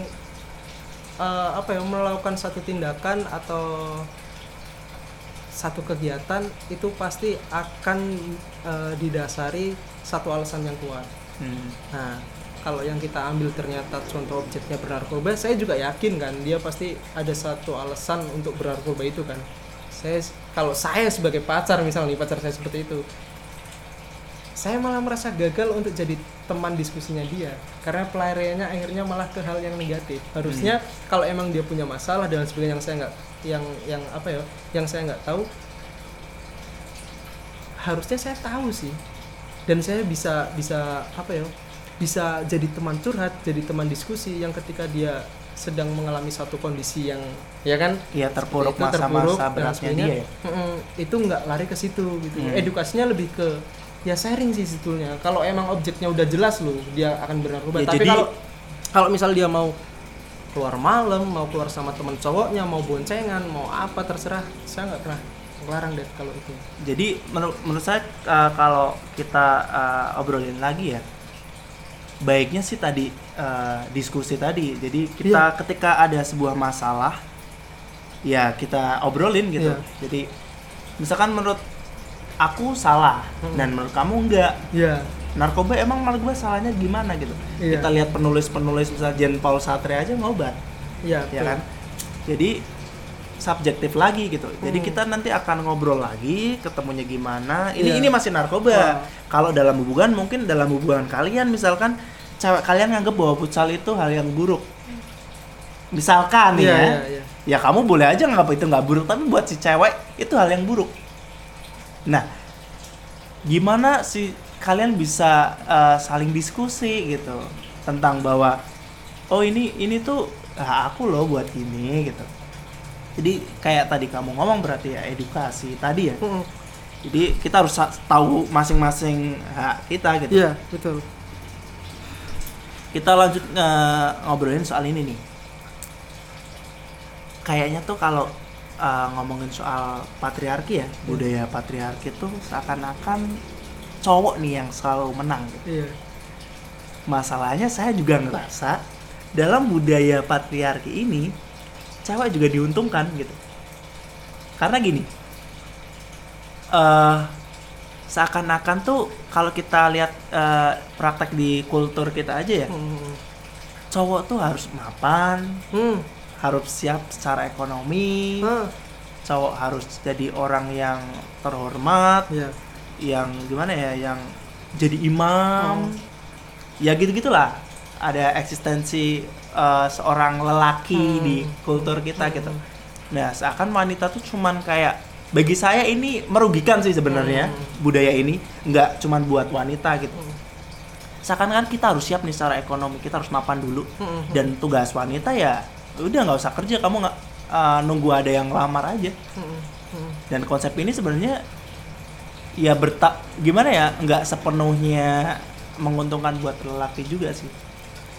eh, apa ya melakukan satu tindakan atau satu kegiatan itu pasti akan eh, didasari satu alasan yang kuat Hmm. Nah, kalau yang kita ambil ternyata contoh objeknya bernarkoba, saya juga yakin kan dia pasti ada satu alasan untuk bernarkoba itu kan. Saya kalau saya sebagai pacar misalnya pacar saya seperti itu, saya malah merasa gagal untuk jadi teman diskusinya dia karena pelariannya akhirnya malah ke hal yang negatif. Harusnya kalau emang dia punya masalah dan sebagainya yang saya nggak yang yang apa ya, yang saya nggak tahu harusnya saya tahu sih. Dan saya bisa bisa apa ya bisa jadi teman curhat jadi teman diskusi yang ketika dia sedang mengalami satu kondisi yang ya kan? Iya terpuruk itu terpuruk masa-masa dan beratnya dia ya. itu nggak lari ke situ gitu. Hmm. edukasinya lebih ke ya sharing sih sebetulnya. Kalau emang objeknya udah jelas loh dia akan bernarkoba Ya, tapi kalau kalau misal dia mau keluar malam mau keluar sama teman cowoknya mau boncengan mau apa terserah saya nggak pernah ngelarang deh kalau itu Jadi menurut menurut saya uh, kalau kita uh, obrolin lagi ya baiknya sih tadi uh, diskusi tadi. Jadi kita ketika ada sebuah masalah ya kita obrolin gitu. Iya. Jadi misalkan menurut aku salah Mm-mm. dan menurut kamu enggak. ya Narkoba emang menurut gue salahnya gimana gitu. Iya. Kita lihat penulis-penulis misalnya Jean Paul Sartre aja ngobat. ya ya kan jadi subjektif lagi gitu jadi Hmm. kita nanti akan ngobrol lagi ketemunya gimana ini Iya. ini masih narkoba Wah. kalau dalam hubungan mungkin dalam hubungan kalian misalkan cewek kalian nganggep bahwa futsal itu hal yang buruk misalkan Iya, ya iya, iya. ya kamu boleh aja nganggap itu nggak buruk tapi buat si cewek itu hal yang buruk nah gimana sih kalian bisa uh, saling diskusi gitu tentang bahwa oh ini ini tuh aku loh buat ini gitu. Jadi kayak tadi kamu ngomong berarti ya edukasi tadi ya. Mm-mm. jadi kita harus tahu masing-masing hak kita gitu. Iya, betul. kita lanjut nge- ngobrolin soal ini nih. Kayaknya tuh kalau uh, ngomongin soal patriarki ya budaya patriarki tuh seakan-akan cowok nih yang selalu menang gitu. Iya. masalahnya saya juga ngerasa dalam budaya patriarki ini cewek juga diuntungkan gitu karena gini eh seakan-akan tuh kalau kita lihat eh, praktek di kultur kita aja ya Hmm. cowok tuh harus mapan Hmm. harus siap secara ekonomi Ah, cowok harus jadi orang yang terhormat Iya. Yang gimana ya yang jadi imam Oh. ya gitu gitulah ada eksistensi uh, seorang lelaki Hmm. di kultur kita Hmm. gitu. Nah, seakan wanita tuh cuman kayak bagi saya ini merugikan sih sebenarnya Hmm. budaya ini nggak cuman buat wanita gitu. Hmm. Seakan kan kita harus siap nih secara ekonomi, kita harus mapan dulu. Hmm. Dan tugas wanita ya udah nggak usah kerja, kamu nggak uh, nunggu ada yang lamar aja. Hmm. Hmm. Dan konsep ini sebenarnya ya bertak gimana ya nggak sepenuhnya menguntungkan buat lelaki juga sih.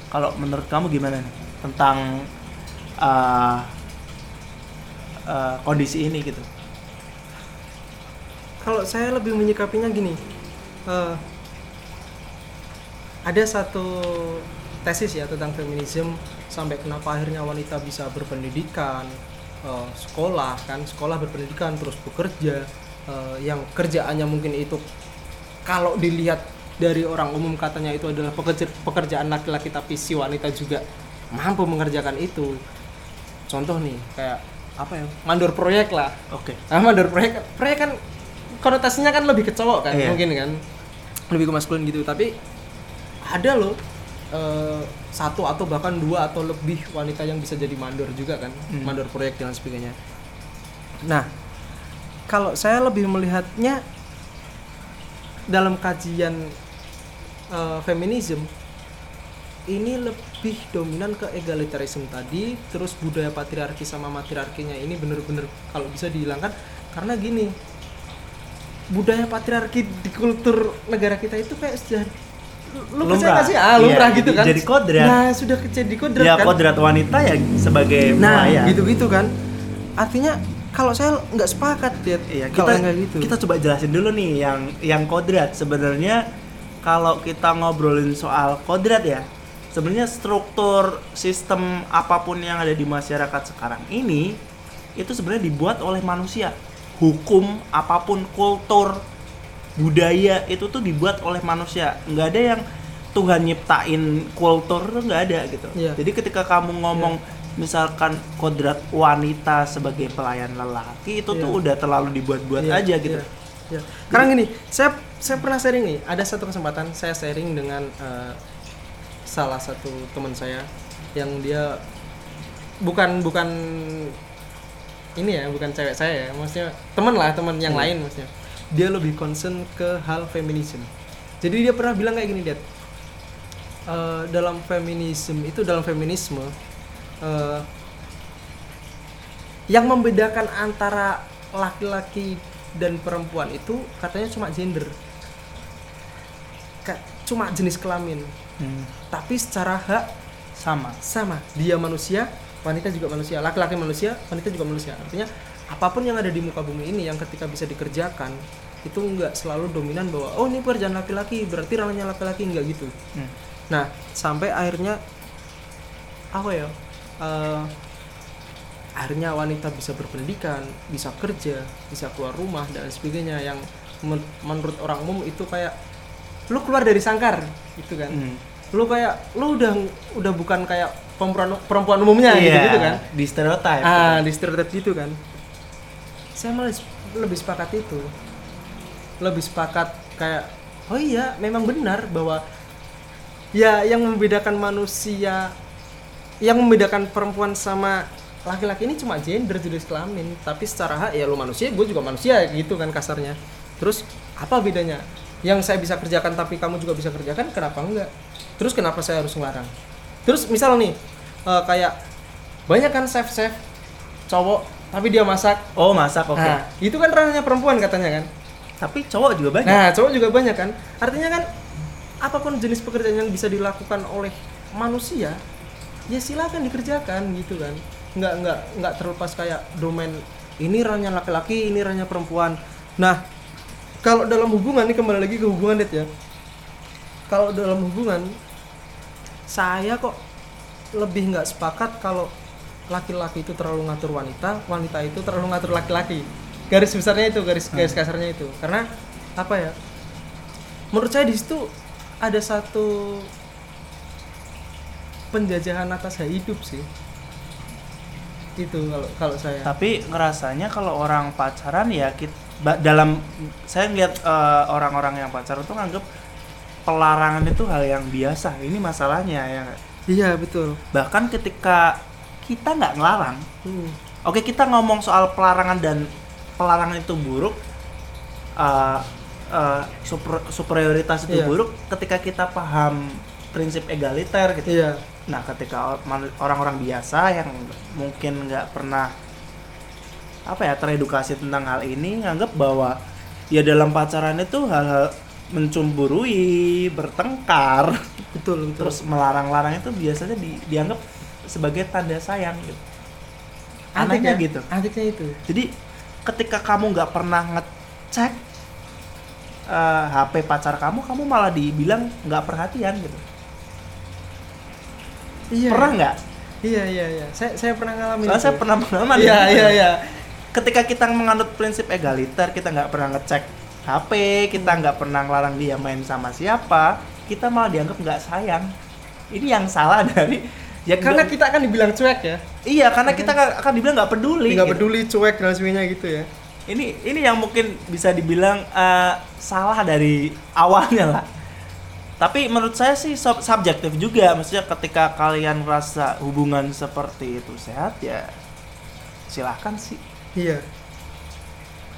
Kalau menurut kamu gimana nih tentang uh, uh, kondisi ini gitu? kalau saya lebih menyikapinya gini eh, ada satu tesis ya tentang feminisme sampai kenapa akhirnya wanita bisa berpendidikan eh, sekolah kan sekolah berpendidikan terus bekerja eh, yang kerjaannya mungkin itu kalau dilihat dari orang umum katanya itu adalah pekerja- pekerjaan laki-laki tapi si wanita juga mampu mengerjakan itu contoh nih kayak apa ya mandor proyek lah Oke. Ah, mandor proyek proyek kan konotasinya kan lebih ke cowok kan Iya. mungkin kan lebih ke maskulin gitu tapi ada loh eh, satu atau bahkan dua atau lebih wanita yang bisa jadi mandor juga kan Hmm. mandor proyek dan sebagainya nah kalau saya lebih melihatnya dalam kajian eh, feminisme ini lebih dominan ke egalitarisme tadi terus budaya patriarki sama matriarkinya ini bener-bener kalau bisa dihilangkan karena gini budaya patriarki di kultur negara kita itu kayak sudah lu Lumrah. percaya nggak sih ah lumrah Iya, gitu kan jadi kodrat. nah sudah jadi kodrat Ya kan kodrat wanita ya sebagai nah pelayan. gitu-gitu kan artinya kalau saya nggak sepakat ya Iya, kita kayak gitu. kita coba jelasin dulu nih yang yang kodrat. Sebenarnya kalau kita ngobrolin soal kodrat ya sebenarnya struktur sistem apa pun yang ada di masyarakat sekarang ini itu sebenarnya dibuat oleh manusia. Hukum apa pun kultur budaya itu tuh dibuat oleh manusia. Nggak ada yang Tuhan nyiptain kultur tuh nggak ada gitu. Iya. jadi ketika kamu ngomong misalkan kodrat wanita sebagai pelayan lelaki itu tuh Iya. udah terlalu dibuat-buat Iya, aja gitu iya, iya. Karena gini, saya saya pernah sharing nih, ada satu kesempatan saya sharing dengan eh, salah satu teman saya yang dia bukan bukan ini ya, bukan cewek saya ya, maksudnya teman lah, teman yang Hmm. lain maksudnya. Dia lebih concern ke hal feminisme. Jadi dia pernah bilang kayak gini, Dad. Eh, dalam feminisme itu dalam feminisme eh, yang membedakan antara laki-laki dan perempuan itu katanya cuma gender. Cuma jenis kelamin. Hmm, tapi secara hak sama. sama. Dia manusia wanita juga manusia. Laki-laki manusia wanita juga manusia. Artinya apa pun yang ada di muka bumi ini yang ketika bisa dikerjakan itu nggak selalu dominan bahwa oh ini pekerjaan laki-laki berarti ranahnya laki-laki. Nggak gitu. Hmm. Nah, sampai akhirnya apa ya? Eh, akhirnya wanita bisa berpendidikan, bisa kerja, bisa keluar rumah dan sebagainya yang men- menurut orang umum itu kayak lu keluar dari sangkar gitu kan. Hmm. Lu kayak lu udah udah bukan kayak perempuan perempuan umumnya gitu, Iya, gitu kan. di stereotype Ah, gitu. di stereotip gitu kan. Saya malah lebih sepakat itu. Lebih sepakat kayak oh iya, memang benar bahwa ya yang membedakan manusia yang membedakan perempuan sama laki-laki ini cuma gender jenis kelamin. Tapi secara hak ya lu manusia gue juga manusia gitu kan kasarnya. Terus apa bedanya? Yang saya bisa kerjakan tapi kamu juga bisa kerjakan kenapa enggak? Terus kenapa saya harus ngelarang? Terus misal nih eh, kayak banyak kan chef chef cowok tapi dia masak. Oh masak oke. Nah itu kan ranahnya perempuan katanya kan? Tapi cowok juga banyak. Nah, cowok juga banyak kan. Artinya kan apa pun jenis pekerjaan yang bisa dilakukan oleh manusia, ya silakan dikerjakan gitu kan. Nggak nggak nggak terlepas kayak domain ini ranahnya laki-laki, ini ranahnya perempuan. Nah, kalau dalam hubungan ini kembali lagi ke hubungan det ya. Kalau dalam hubungan saya kok lebih nggak sepakat kalau laki-laki itu terlalu ngatur wanita, wanita itu terlalu ngatur laki-laki. Garis besarnya itu, garis garis kasarnya itu. Karena apa ya? Menurut saya di situ ada satu penjajahan atas hak hidup sih. Itu kalau kalau saya. tapi ngerasanya kalau orang pacaran ya kita dalam saya ngeliat eh, orang-orang yang pacaran tuh nganggep pelarangan itu hal yang biasa. Ini masalahnya ya. iya betul Bahkan ketika kita nggak ngelarang, Hmm. oke kita ngomong soal pelarangan dan pelarangan itu buruk, uh, uh, super- superioritas itu Iya. buruk. Ketika kita paham prinsip egaliter gitu. iya Nah, ketika orang-orang biasa yang mungkin nggak pernah apa ya teredukasi tentang hal ini nganggap bahwa ya dalam pacaran itu hal-hal mencemburui, bertengkar, (laughs) betul betul terus melarang-larang itu biasanya di- dianggap sebagai tanda sayang gitu. Anehnya gitu. antiknya itu Jadi ketika kamu nggak pernah ngecek eh, HP pacar kamu, kamu malah dibilang nggak perhatian gitu. Iya Pernah nggak? iya iya iya saya saya pernah ngalamin Soalnya itu. saya pernah pengalaman. iya ya. iya iya ketika kita menganut prinsip egaliter kita nggak pernah ngecek HP kita nggak pernah ngelarang dia main sama siapa kita malah dianggap nggak sayang ini yang salah (laughs) dari ya karena kita akan dibilang cuek ya iya karena kita akan dibilang nggak peduli nggak gitu. peduli cuek dan sebagainya gitu ya ini ini yang mungkin bisa dibilang eh, salah dari awalnya lah tapi menurut saya sih sub- subjektif juga maksudnya ketika kalian rasa hubungan seperti itu sehat ya silahkan sih iya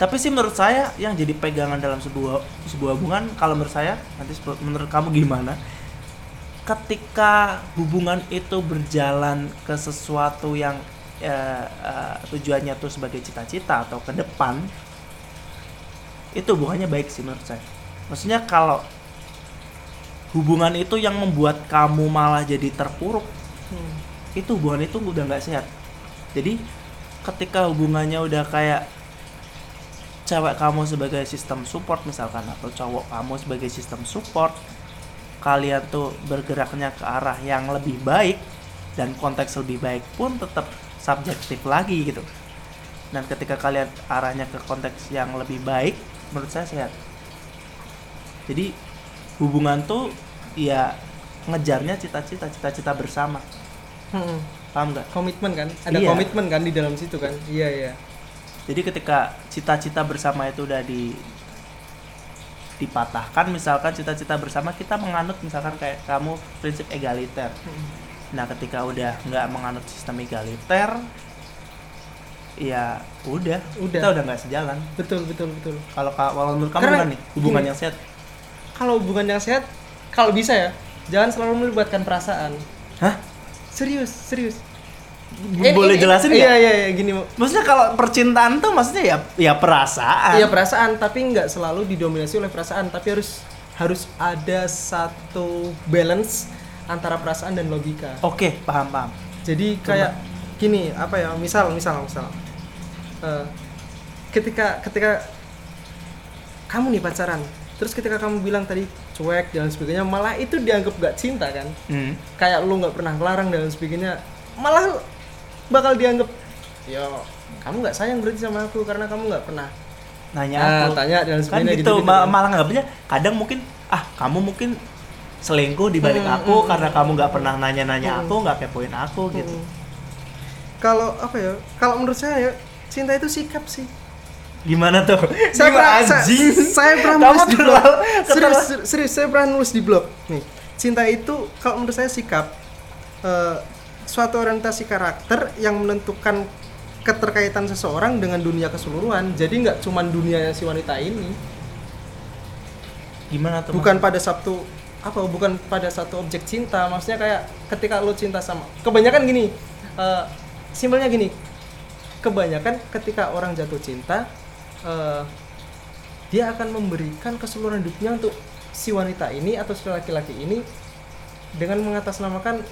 Tapi sih menurut saya yang jadi pegangan dalam sebuah sebuah hubungan kalau menurut saya nanti menurut kamu gimana? Ketika hubungan itu berjalan ke sesuatu yang eh, eh, tujuannya tuh sebagai cita-cita atau ke depan itu hubungannya baik sih menurut saya. Maksudnya kalau hubungan itu yang membuat kamu malah jadi terpuruk. Hmm. itu hubungan itu udah nggak sehat. Jadi ketika hubungannya udah kayak cewek kamu sebagai sistem support misalkan atau cowok kamu sebagai sistem support kalian tuh bergeraknya ke arah yang lebih baik dan konteks lebih baik pun tetap subjektif lagi gitu. Dan ketika kalian arahnya ke konteks yang lebih baik menurut saya sehat. Jadi hubungan tuh ya ngejarnya cita-cita cita-cita bersama. Hmm. paham nggak? Komitmen kan? Ada Iya. komitmen kan di dalam situ kan? Iya iya. Jadi ketika cita-cita bersama itu udah di dipatahkan misalkan cita-cita bersama kita menganut misalkan kayak kamu prinsip egaliter. Nah ketika udah nggak menganut sistem egaliter ya udah Udah. kita udah nggak sejalan. Betul betul betul. Kalau ka- kalau menurut kamu Karena gimana nih hubungan gini. yang sehat kalau hubungan yang sehat kalau bisa ya jangan selalu melibatkan perasaan. Hah? Serius serius. Boleh jelasin nggak? iya iya iya gini maksudnya kalau percintaan tuh maksudnya ya ya perasaan. Iya perasaan, tapi nggak selalu didominasi oleh perasaan, tapi harus harus ada satu balance antara perasaan dan logika. oke paham paham. Jadi kayak gini, apa ya? Misal, misal, misal. Eh, ketika ketika kamu nih pacaran, terus ketika kamu bilang tadi cuek dan sebagainya, malah itu dianggap gak cinta kan? hmm. Kayak lu nggak pernah ngelarang dan sebagainya, malah bakal dianggap, yo kamu nggak sayang berarti sama aku karena kamu nggak pernah nanya Ah, aku tanya dan kan sebagainya gitu, gitu-gitu ma- kan. malah nganggapnya kadang mungkin ah kamu mungkin selingkuh di balik Hmm, aku hmm, karena hmm. kamu nggak pernah nanya-nanya Hmm. aku nggak kepoin aku gitu Mm. Kalau apa ya? Kalau menurut saya ya cinta itu sikap sih. Gimana tuh Saya Gimana, pernah, saya, anjing saya pernah Kamu nulis di blog. Serius, serius, saya pernah nulis di blog. Nih, cinta itu kalau menurut saya sikap eh, suatu orientasi karakter yang menentukan keterkaitan seseorang dengan dunia keseluruhan. Jadi nggak cuma dunia si wanita ini. gimana tuh bukan pada satu apa bukan pada satu objek cinta maksudnya kayak ketika lo cinta sama kebanyakan gini eh, simpelnya gini kebanyakan ketika orang jatuh cinta eh, dia akan memberikan keseluruhan hidupnya untuk si wanita ini atau si laki-laki ini dengan mengatasnamakan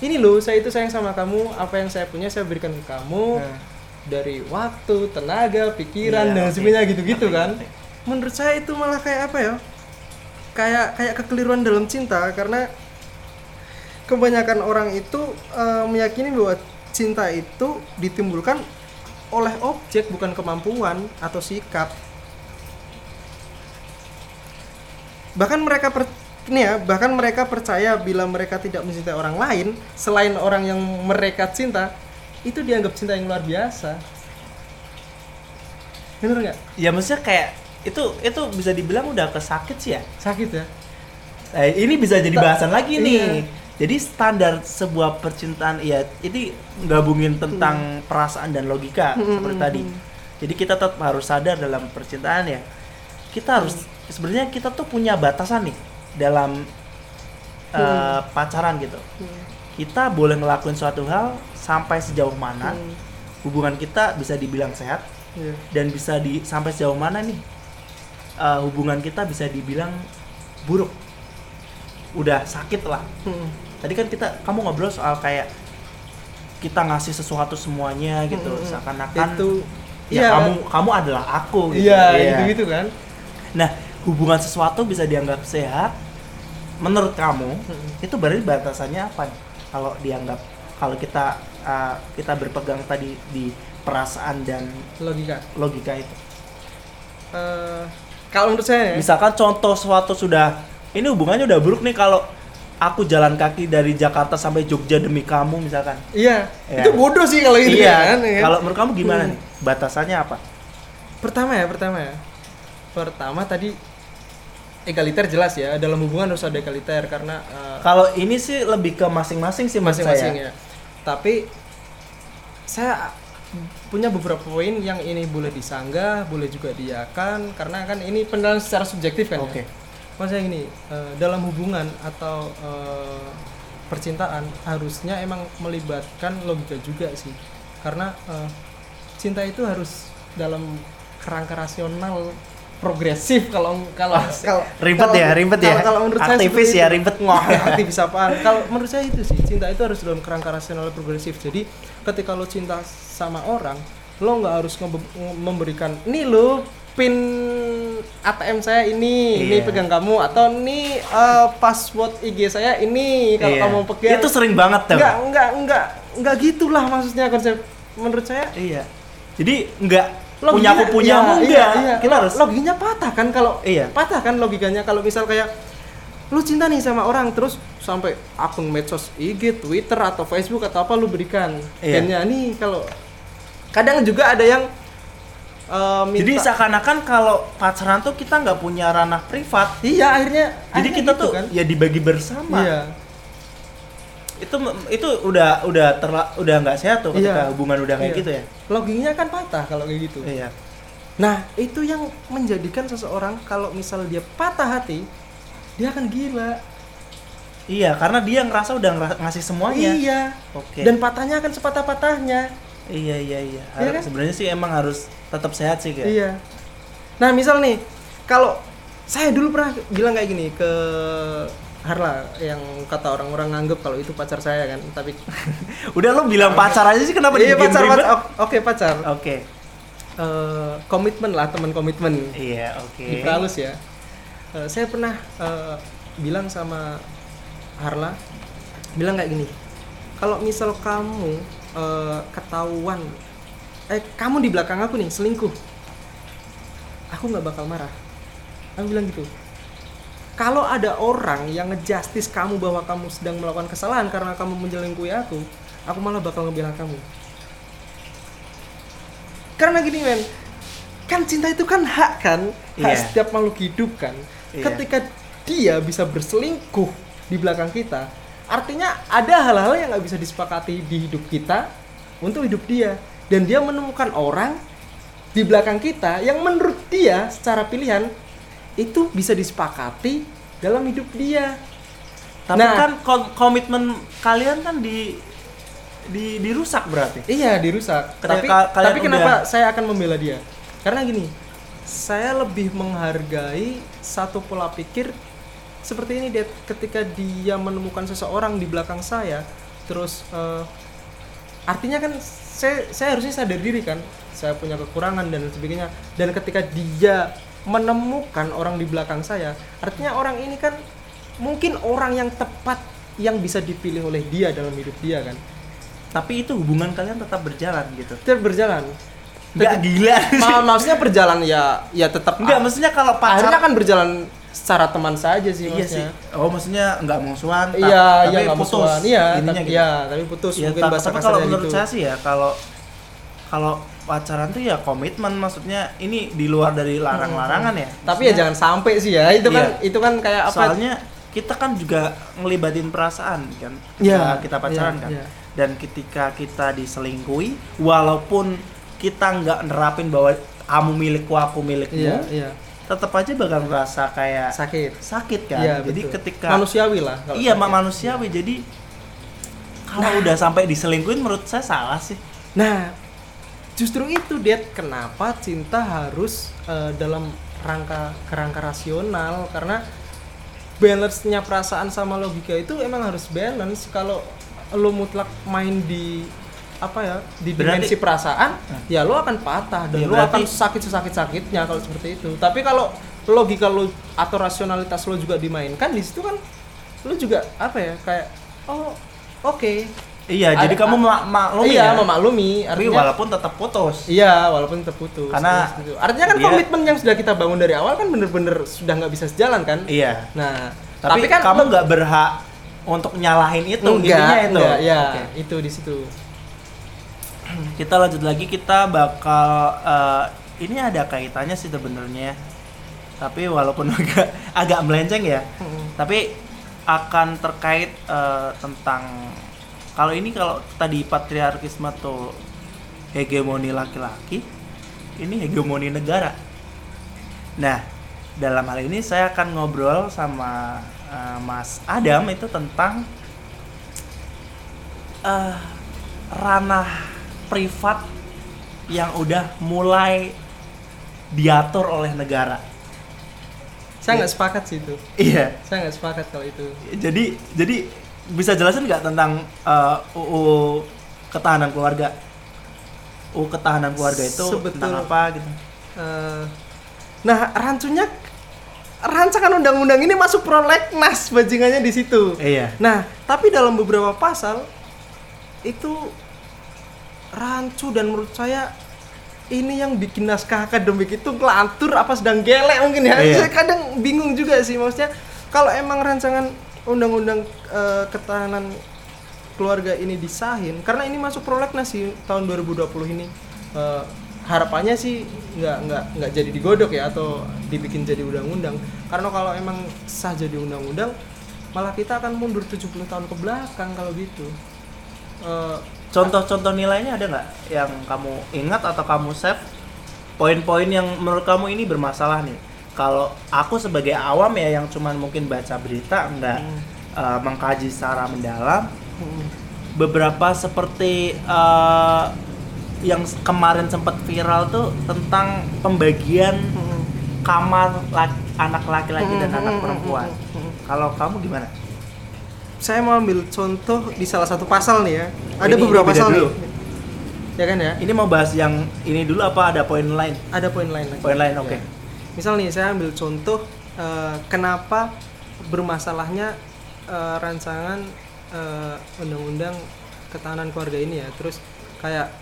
ini loh saya itu sayang sama kamu apa yang saya punya saya berikan ke kamu Nah. dari waktu tenaga pikiran Iya, dan sebagainya gitu-gitu Ngerti, kan. menurut saya itu malah kayak apa ya? Kayak kayak kekeliruan dalam cinta karena kebanyakan orang itu eh, meyakini bahwa cinta itu ditimbulkan oleh objek bukan kemampuan atau sikap. Bahkan mereka per, ini ya bahkan mereka percaya bila mereka tidak mencintai orang lain selain orang yang mereka cinta itu dianggap cinta yang luar biasa. Bener nggak? Ya maksudnya kayak itu itu bisa dibilang udah kesakit sih ya? Sakit ya? Eh, ini bisa jadi Ta- bahasan lagi nih. iya. Jadi standar sebuah percintaan ya ini gabungin tentang perasaan dan logika Hmm, seperti hmm, tadi. hmm. Jadi kita tetap harus sadar dalam percintaan ya. Kita harus sebenarnya kita tuh punya batasan nih dalam eh, Hmm. pacaran gitu. Kita boleh ngelakuin suatu hal sampai sejauh mana Hmm. hubungan kita bisa dibilang sehat Iya. dan bisa di sampai sejauh mana nih eh, hubungan kita bisa dibilang buruk. Udah sakit lah. Hmm. Tadi kan kita kamu ngobrol soal kayak kita ngasih sesuatu semuanya gitu, Hmm, seakan-akan itu ya iya, kamu kamu adalah aku gitu. iya gitu gitu kan Nah, hubungan sesuatu bisa dianggap sehat menurut kamu Hmm. itu berarti batasannya apa? Kalau dianggap kalau kita uh, kita berpegang tadi di perasaan dan logika logika itu. Eh, kalau menurut saya ya, Misalkan contoh suatu sudah ini hubungannya udah buruk nih kalau aku jalan kaki dari Jakarta sampai Jogja demi kamu misalkan. iya Iya. itu bodoh sih kalau itu iya. kan, ya? Kalau menurut kamu gimana Hmm. nih? Batasannya apa? pertama ya pertama ya pertama tadi egaliter jelas ya dalam hubungan harus ada egaliter karena eh, Kalau ini sih lebih ke masing-masing sih masing-masing ya tapi saya punya beberapa poin yang ini boleh disanggah boleh juga diakan karena kan ini penilaian secara subjektif kan Oke. ya maksudnya gini eh, dalam hubungan atau eh, percintaan harusnya emang melibatkan logika juga sih karena eh, cinta itu harus dalam kerangka rasional progresif kalau kalau kalau Ribet kalau- ya, ribet ya. kalau, kalau menurut saya Aktivis ya, itu. ribet. Wah, (laughs) aktivis apaan? Kalau menurut saya itu sih cinta itu harus dalam kerangka rasional progresif. Jadi ketika lo cinta sama orang, lo nggak harus memberikan nih lo pin ATM saya ini, ini Iya. pegang kamu atau nih eh, password IG saya ini kalau Iya. kamu pegang. Itu sering banget tuh. Enggak, enggak, enggak, enggak gitulah maksudnya konsep menurut saya Iya. Jadi enggak Loginya- punya aku punya iya, enggak. iya, iya. Kita harus logikanya patah kan kalau Iya. patah kan logikanya kalau misal kayak lu cinta nih sama orang terus sampai akun medsos IG, Twitter atau Facebook atau apa lu berikan Iya. pinnya nih kalau kadang juga ada yang eh, minta Jadi seakan-akan kalau pacaran tuh kita nggak punya ranah privat. iya akhirnya Jadi akhirnya kita gitu tuh kan ya dibagi bersama. iya Itu itu udah udah terla, udah nggak sehat tuh ketika Iya. hubungan udah kayak Iya. gitu ya. logikanya kan patah kalau kayak gitu Iya. nah itu yang menjadikan seseorang kalau misal dia patah hati dia akan gila Iya, karena dia ngerasa udah ngasih semuanya. iya Oke. dan patahnya akan sepatah-patahnya iya iya iya. Iya Har- kan? Sebenarnya sih emang harus tetap sehat sih kayak. Iya. Nah, misal nih, kalau saya dulu pernah bilang kayak gini ke Harla yang kata orang-orang nganggep kalau itu pacar saya kan, tapi (laughs) Udah lo bilang pacar aja sih kenapa iya pacar, pacar. Oke pacar. Oke. Eh, komitmen lah teman komitmen. Iya, oke. Diperhalus ya. Eh, saya pernah eh, bilang sama Harla, bilang kayak gini. Kalau misal kamu eh, ketahuan, eh kamu di belakang aku nih selingkuh, aku nggak bakal marah. Aku bilang gitu. Kalau ada orang yang ngejustis kamu bahwa kamu sedang melakukan kesalahan karena kamu menyelingkuhi aku, aku malah bakal ngebela kamu. Karena gini men, kan cinta itu kan hak kan, hak Iya. setiap makhluk hidup kan. Iya. Ketika dia bisa berselingkuh di belakang kita, artinya ada hal-hal yang nggak bisa disepakati di hidup kita untuk hidup dia. Dan dia menemukan orang di belakang kita yang menurut dia secara pilihan itu bisa disepakati dalam hidup dia. Tapi Nah. kan kom- komitmen kalian kan di di dirusak berarti. Iya dirusak. Ketika tapi ka- tapi kenapa udah- saya akan membela dia? Karena gini, saya lebih menghargai satu pola pikir seperti ini dia ketika dia menemukan seseorang di belakang saya, terus eh, artinya kan saya saya harusnya sadar diri kan, saya punya kekurangan dan sebagainya. Dan ketika dia menemukan orang di belakang saya, artinya orang ini kan mungkin orang yang tepat yang bisa dipilih oleh dia dalam hidup dia kan. Tapi itu hubungan kalian tetap berjalan gitu. Tetap berjalan. Enggak gila. Ma maksudnya berjalan ya ya tetap Enggak, maksudnya kalau akhirnya pacar kan berjalan secara teman saja sih Iya sih. maksudnya. Oh, maksudnya enggak musuhan, ta- Iya, tapi iya nggak putus. musuhan. Iya, Intinya tapi, gitu. iya, tapi putus Iya, mungkin bahasa tapi kalau menurut gitu. saya sih ya kalau kalau pacaran tuh ya komitmen maksudnya ini di luar dari larang-larangan ya. Tapi ya jangan sampai sih ya. Itu kan Iya. itu kan kayak apa? Soalnya kita kan juga ngelibatin perasaan kan ketika kita pacaran iya, kan iya. dan ketika kita diselingkuhi walaupun kita nggak nerapin bahwa kamu milikku aku milikmu iya iya tetap aja bakal ngerasa kayak sakit. sakit kan? Iya, jadi betul. ketika manusiawi lah kalau iya sakit. mak manusiawi. Jadi kalau udah sampai diselingkuhin menurut saya salah sih. Nah, justru itu Dad, kenapa cinta harus eh, dalam rangka kerangka rasional? Karena balance-nya perasaan sama logika itu emang harus balance. Kalau lo mutlak main di apa ya di Berarti- dimensi perasaan ya lo akan patah dan Ya, lo berarti- akan sakit sesakit sakitnya kalau seperti itu tapi kalau logika lo atau rasionalitas lo juga dimainkan di situ kan lo juga apa ya kayak oh oke iya jadi Ada- kamu mak maklumi iya ya memaklumi tapi artinya walaupun tetap putus Iya, walaupun terputus. Karena Iya, setuju. artinya kan dia- komitmen yang sudah kita bangun dari awal kan bener-bener sudah nggak bisa sejalan kan? iya Nah, tapi, kan kamu nggak berhak untuk nyalahin itu enggak, intinya itu enggak, ya, Oke. itu di situ. Kita lanjut lagi kita bakal eh, ini ada kaitannya sih sebenarnya tapi walaupun (laughs) agak agak melenceng ya. Tapi akan terkait eh, tentang kalau ini kalau tadi patriarkisme tuh hegemoni laki-laki ini hegemoni negara. Nah dalam hal ini saya akan ngobrol sama eh, Mas Adam itu tentang eh, ranah privat yang udah mulai diatur oleh negara Saya nggak sepakat sih itu. iya Saya nggak sepakat kalau itu. jadi jadi bisa jelasin nggak tentang uh, UU ketahanan keluarga UU ketahanan keluarga itu Sebetul- tentang apa gitu Eh, nah, rancunya rancangan undang-undang ini masuk prolegnas bajingannya di situ. iya Nah, tapi dalam beberapa pasal itu rancu dan menurut saya ini yang bikin naskah akademik itu ngelantur apa sedang gelek mungkin ya. Iya. Saya (laughs) kadang bingung juga sih maksudnya kalau emang rancangan undang-undang eh, ketahanan keluarga ini disahin karena ini masuk prolegnas sih tahun 2020 ini Eh, harapannya sih nggak nggak nggak jadi digodok ya atau dibikin jadi undang-undang karena kalau emang sah jadi undang-undang malah kita akan mundur 70 tahun ke belakang kalau gitu Eh, contoh-contoh nilainya ada nggak yang kamu ingat atau kamu save? Poin-poin yang menurut kamu ini bermasalah nih. Kalau aku sebagai awam ya yang cuman mungkin baca berita nggak uh, mengkaji secara mendalam beberapa seperti uh, yang kemarin sempat viral tuh tentang pembagian kamar laki- anak laki-laki dan anak perempuan. Kalau kamu gimana? Saya mau ambil contoh di salah satu pasal nih ya ada Ini- beberapa ini pasal dulu. nih ya kan ya Ini mau bahas yang ini dulu apa ada poin lain? ada poin lain lagi Poin lain, oke. Ya. misal nih saya ambil contoh eh, kenapa bermasalahnya eh, rancangan eh, undang-undang ketahanan keluarga ini ya terus kayak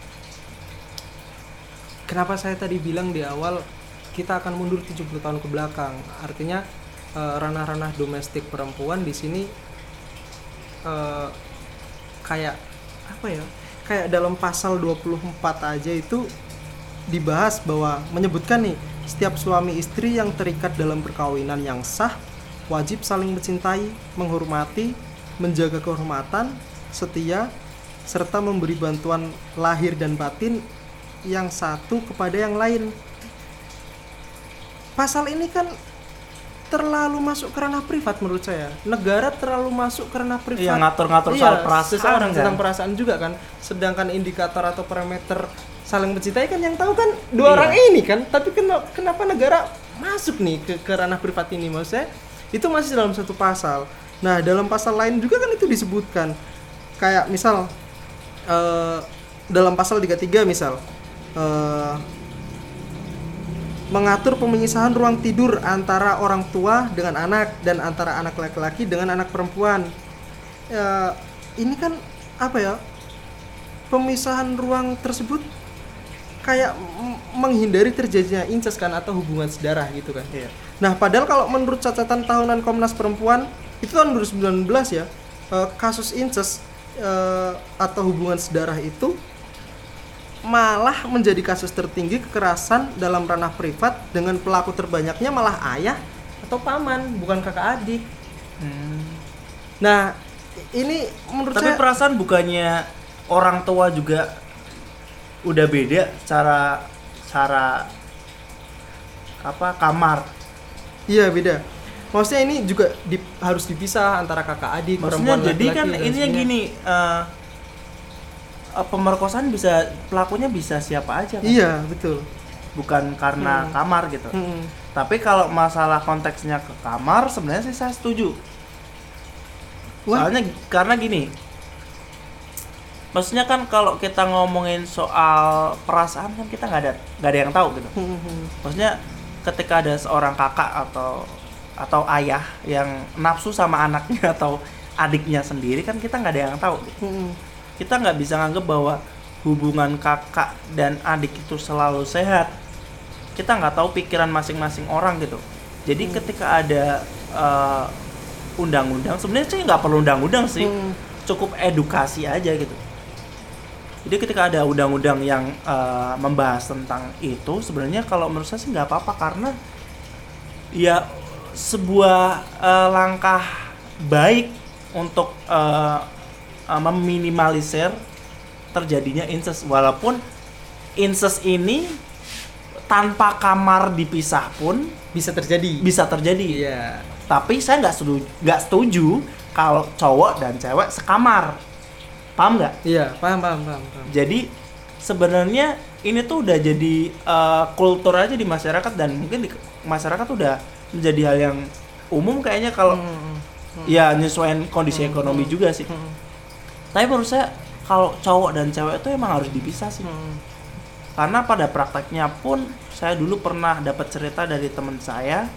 kenapa saya tadi bilang di awal kita akan mundur 70 tahun ke belakang artinya ranah-ranah domestik perempuan di sini eh, kayak apa ya kayak dalam pasal 24 aja itu dibahas bahwa menyebutkan nih setiap suami istri yang terikat dalam perkawinan yang sah wajib saling mencintai, menghormati, menjaga kehormatan, setia, serta memberi bantuan lahir dan batin yang satu kepada yang lain. Pasal ini kan terlalu masuk ke ranah privat menurut saya. Negara terlalu masuk ke ranah privat. Iya, ngatur-ngatur Iya, soal perasaan kan. tentang perasaan juga kan. Sedangkan indikator atau parameter saling mencintai kan yang tahu kan dua Iya. orang ini kan. Tapi kenapa, kenapa negara masuk nih ke, ke ranah privat ini maksud saya? Itu masih dalam satu pasal. Nah, dalam pasal lain juga kan itu disebutkan. Kayak misal eh, dalam pasal 33 misal eh, mengatur pemisahan ruang tidur antara orang tua dengan anak dan antara anak laki-laki dengan anak perempuan. Ya, ini kan apa ya? Pemisahan ruang tersebut kayak menghindari terjadinya incest kan atau hubungan sedarah gitu kan. Iya. Nah, padahal kalau menurut catatan tahunan Komnas Perempuan itu tahun 2019 ya, eh, kasus incest eh, atau hubungan sedarah itu malah menjadi kasus tertinggi kekerasan dalam ranah privat dengan pelaku terbanyaknya malah ayah atau paman, bukan kakak adik. Nah, ini menurut Tapi saya perasaan bukannya orang tua juga udah beda cara cara apa kamar. iya beda. Maksudnya ini juga di- harus dipisah antara kakak adik Maksudnya perempuan jadi kan ininya sebagainya. gini eh, pemerkosaan bisa pelakunya bisa siapa aja kan? Iya, betul. Bukan karena Hmm. kamar gitu. Mm-mm. Tapi kalau masalah konteksnya ke kamar sebenarnya sih saya setuju. Wah. Soalnya karena gini. Maksudnya kan kalau kita ngomongin soal perasaan kan kita nggak ada nggak ada yang tahu gitu. Mm-mm. Maksudnya ketika ada seorang kakak atau atau ayah yang nafsu sama anaknya (laughs) atau adiknya sendiri kan kita nggak ada yang tahu. gitu. Kita nggak bisa nganggep bahwa hubungan kakak dan adik itu selalu sehat. Kita nggak tahu pikiran masing-masing orang gitu. Jadi ketika ada eh, undang-undang, sebenarnya sih nggak perlu undang-undang sih, Mm. cukup edukasi aja gitu. Jadi ketika ada undang-undang yang eh, membahas tentang itu, sebenarnya kalau menurut saya sih nggak apa-apa karena ya sebuah eh, langkah baik untuk eh, eh, meminimalisir terjadinya incest walaupun incest ini tanpa kamar dipisah pun Bisa terjadi. bisa terjadi. Iya. Tapi saya nggak setuju, nggak setuju kalau cowok dan cewek sekamar. Paham nggak? Iya, paham paham paham. paham. Jadi sebenarnya ini tuh udah jadi eh, kultur aja di masyarakat dan mungkin di masyarakat udah menjadi hal yang umum kayaknya kalau Mm-mm. ya nyesuaiin kondisi ekonomi juga sih. Mm-mm. Tapi menurut saya kalau cowok dan cewek itu emang harus dipisah sih. Mm. Karena pada prakteknya pun saya dulu pernah dapat cerita dari teman saya.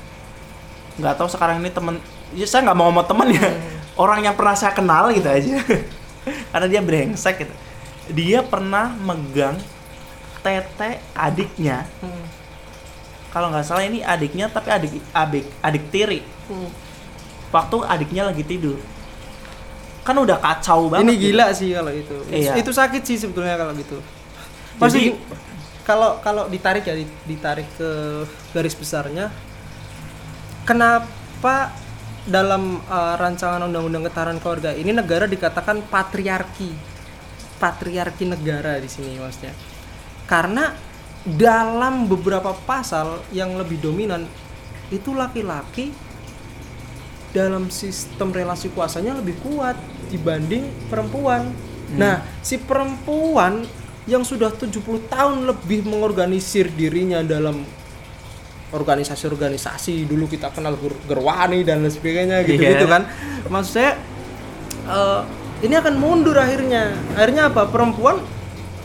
Nggak tahu sekarang ini teman, ya saya nggak mau ngomong teman ya. (laughs) Orang yang pernah saya kenal gitu aja. (laughs) Karena dia brengsek gitu. Dia pernah megang tete adiknya. Mm. Kalau nggak salah ini adiknya tapi adik adik adik tiri. Mm. Waktu adiknya lagi tidur. Kan udah kacau banget. Ini gitu. gila sih kalau itu. Iya. Itu sakit sih sebetulnya kalau gitu. Pasti kalau kalau ditarik ya di- ditarik ke garis besarnya kenapa dalam uh, rancangan undang-undang ketahanan keluarga ini negara dikatakan patriarki. Patriarki negara di sini maksudnya. Karena dalam beberapa pasal yang lebih dominan itu laki-laki dalam sistem relasi kuasanya lebih kuat dibanding perempuan. Nah, si perempuan yang sudah 70 tahun lebih mengorganisir dirinya dalam organisasi-organisasi dulu kita kenal Ger- Gerwani dan lain sebagainya gitu-gitu Iya. kan. Maksud saya eh, ini akan mundur akhirnya. Akhirnya apa? Perempuan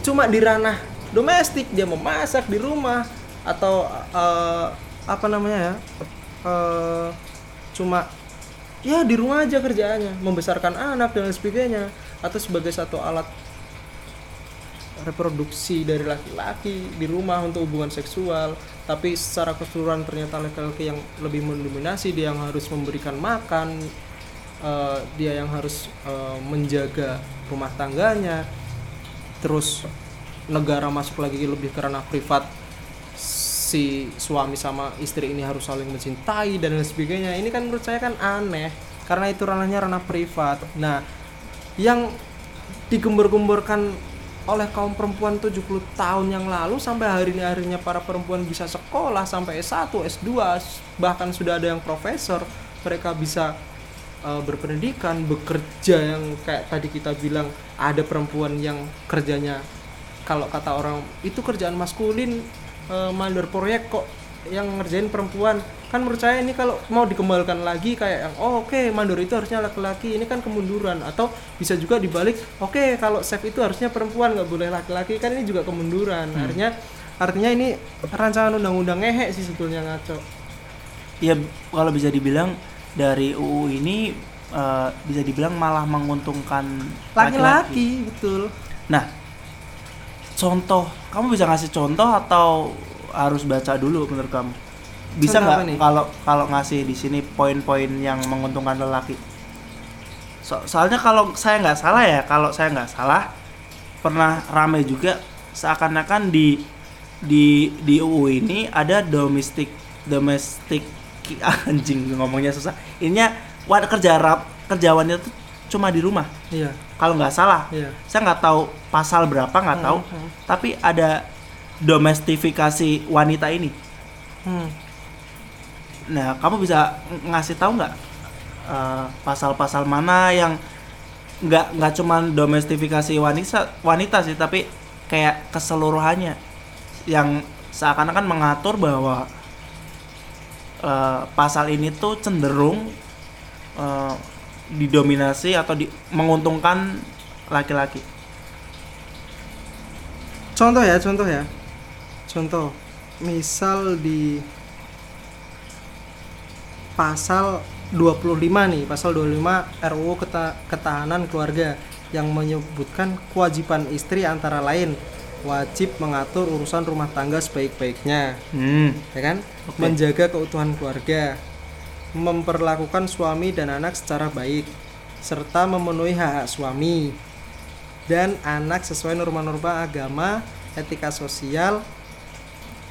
cuma di ranah domestik, dia memasak di rumah atau eh, apa namanya ya? eh, cuma ya di rumah aja kerjaannya, membesarkan anak dan sebagainya. Atau sebagai satu alat reproduksi dari laki-laki di rumah untuk hubungan seksual. Tapi secara keseluruhan ternyata laki-laki yang lebih mendominasi dia yang harus memberikan makan eh, dia yang harus eh, menjaga rumah tangganya. Terus negara masuk lagi lebih ke ranah privat si suami sama istri ini harus saling mencintai dan lain sebagainya. Ini kan menurut saya kan aneh karena itu ranahnya ranah privat. Nah yang digembar-gemborkan oleh kaum perempuan 70 tahun yang lalu sampai hari ini harinya para perempuan bisa sekolah sampai S1, S2 bahkan sudah ada yang profesor mereka bisa uh, berpendidikan bekerja yang kayak tadi kita bilang ada perempuan yang kerjanya kalau kata orang itu kerjaan maskulin uh, mandor proyek kok yang ngerjain perempuan. Kan menurut saya ini kalau mau dikembalikan lagi kayak yang oh oke mandor itu harusnya laki-laki ini kan kemunduran. Atau bisa juga dibalik oke kalau chef itu harusnya perempuan nggak boleh laki-laki kan ini juga kemunduran. Artinya artinya ini rancangan undang-undang ngehe sih sebetulnya ngaco. Ya kalau bisa dibilang dari UU ini eh, bisa dibilang malah menguntungkan laki-laki. betul. Nah, contoh, kamu bisa ngasih contoh atau harus baca dulu menurut kamu? Bisa nggak kalau kalau ngasih di sini poin-poin yang menguntungkan lelaki? So- soalnya kalau saya nggak salah ya, kalau saya nggak salah pernah ramai juga seakan-akan di di di UU ini ada domestic domestic (laughs) anjing ngomongnya susah. Ininya kerja rap kerja wanita tuh cuma di rumah Iya. kalau nggak salah Iya. saya nggak tahu pasal berapa nggak tahu Hmm, tapi ada domestifikasi wanita ini Hmm. nah kamu bisa ng- ngasih tahu nggak eh, pasal-pasal mana yang nggak nggak cuman domestifikasi wanita wanita sih tapi kayak keseluruhannya yang seakan-akan mengatur bahwa eh, pasal ini tuh cenderung eh, didominasi atau di, menguntungkan laki-laki Contoh ya, contoh ya. Contoh. Misal di pasal 25 nih, pasal 25 RUU Keta- Ketahanan Keluarga yang menyebutkan kewajiban istri antara lain wajib mengatur urusan rumah tangga sebaik-baiknya, hmm. ya kan? Oke. Menjaga keutuhan keluarga, memperlakukan suami dan anak secara baik, serta memenuhi hak-hak suami dan anak sesuai norma-norma agama, etika sosial,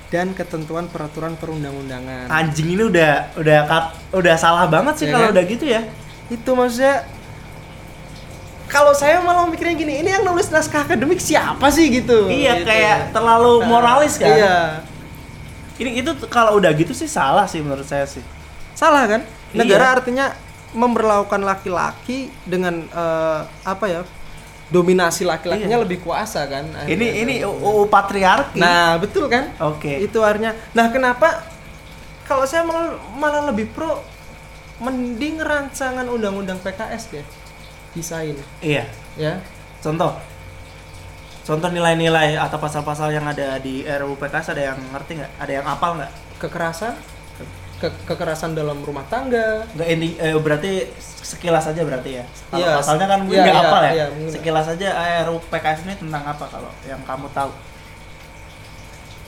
dan ketentuan peraturan perundang-undangan. anjing ini udah udah kat- udah salah banget sih Ya kalau kan? udah gitu ya Itu maksudnya kalau saya malah mikirnya gini, ini yang nulis naskah akademik siapa sih gitu? iya Gitu. kayak terlalu moralis kan Iya. ini itu kalau udah gitu sih salah sih menurut saya sih Salah kan? Negara Iya. artinya memperlakukan laki-laki dengan eh, apa ya? Dominasi laki-lakinya Iya. lebih kuasa kan? ini akhirnya. ini UU patriarki Nah, betul kan? oke Itu artinya. Nah, kenapa kalau saya malah, malah lebih pro mending rancangan undang-undang PKS deh. Desain, iya ya. contoh contoh nilai-nilai atau pasal-pasal yang ada di RUU PKS ada yang ngerti nggak ada yang apal nggak Kekerasan ke- kekerasan dalam rumah tangga. nggak ini eh, berarti sekilas aja berarti ya? Kalau Iya, pasalnya kan mungkin iya, nggak iya, apal ya? iya, mungkin. sekilas aja eh, RUU PKS ini tentang apa kalau yang kamu tahu?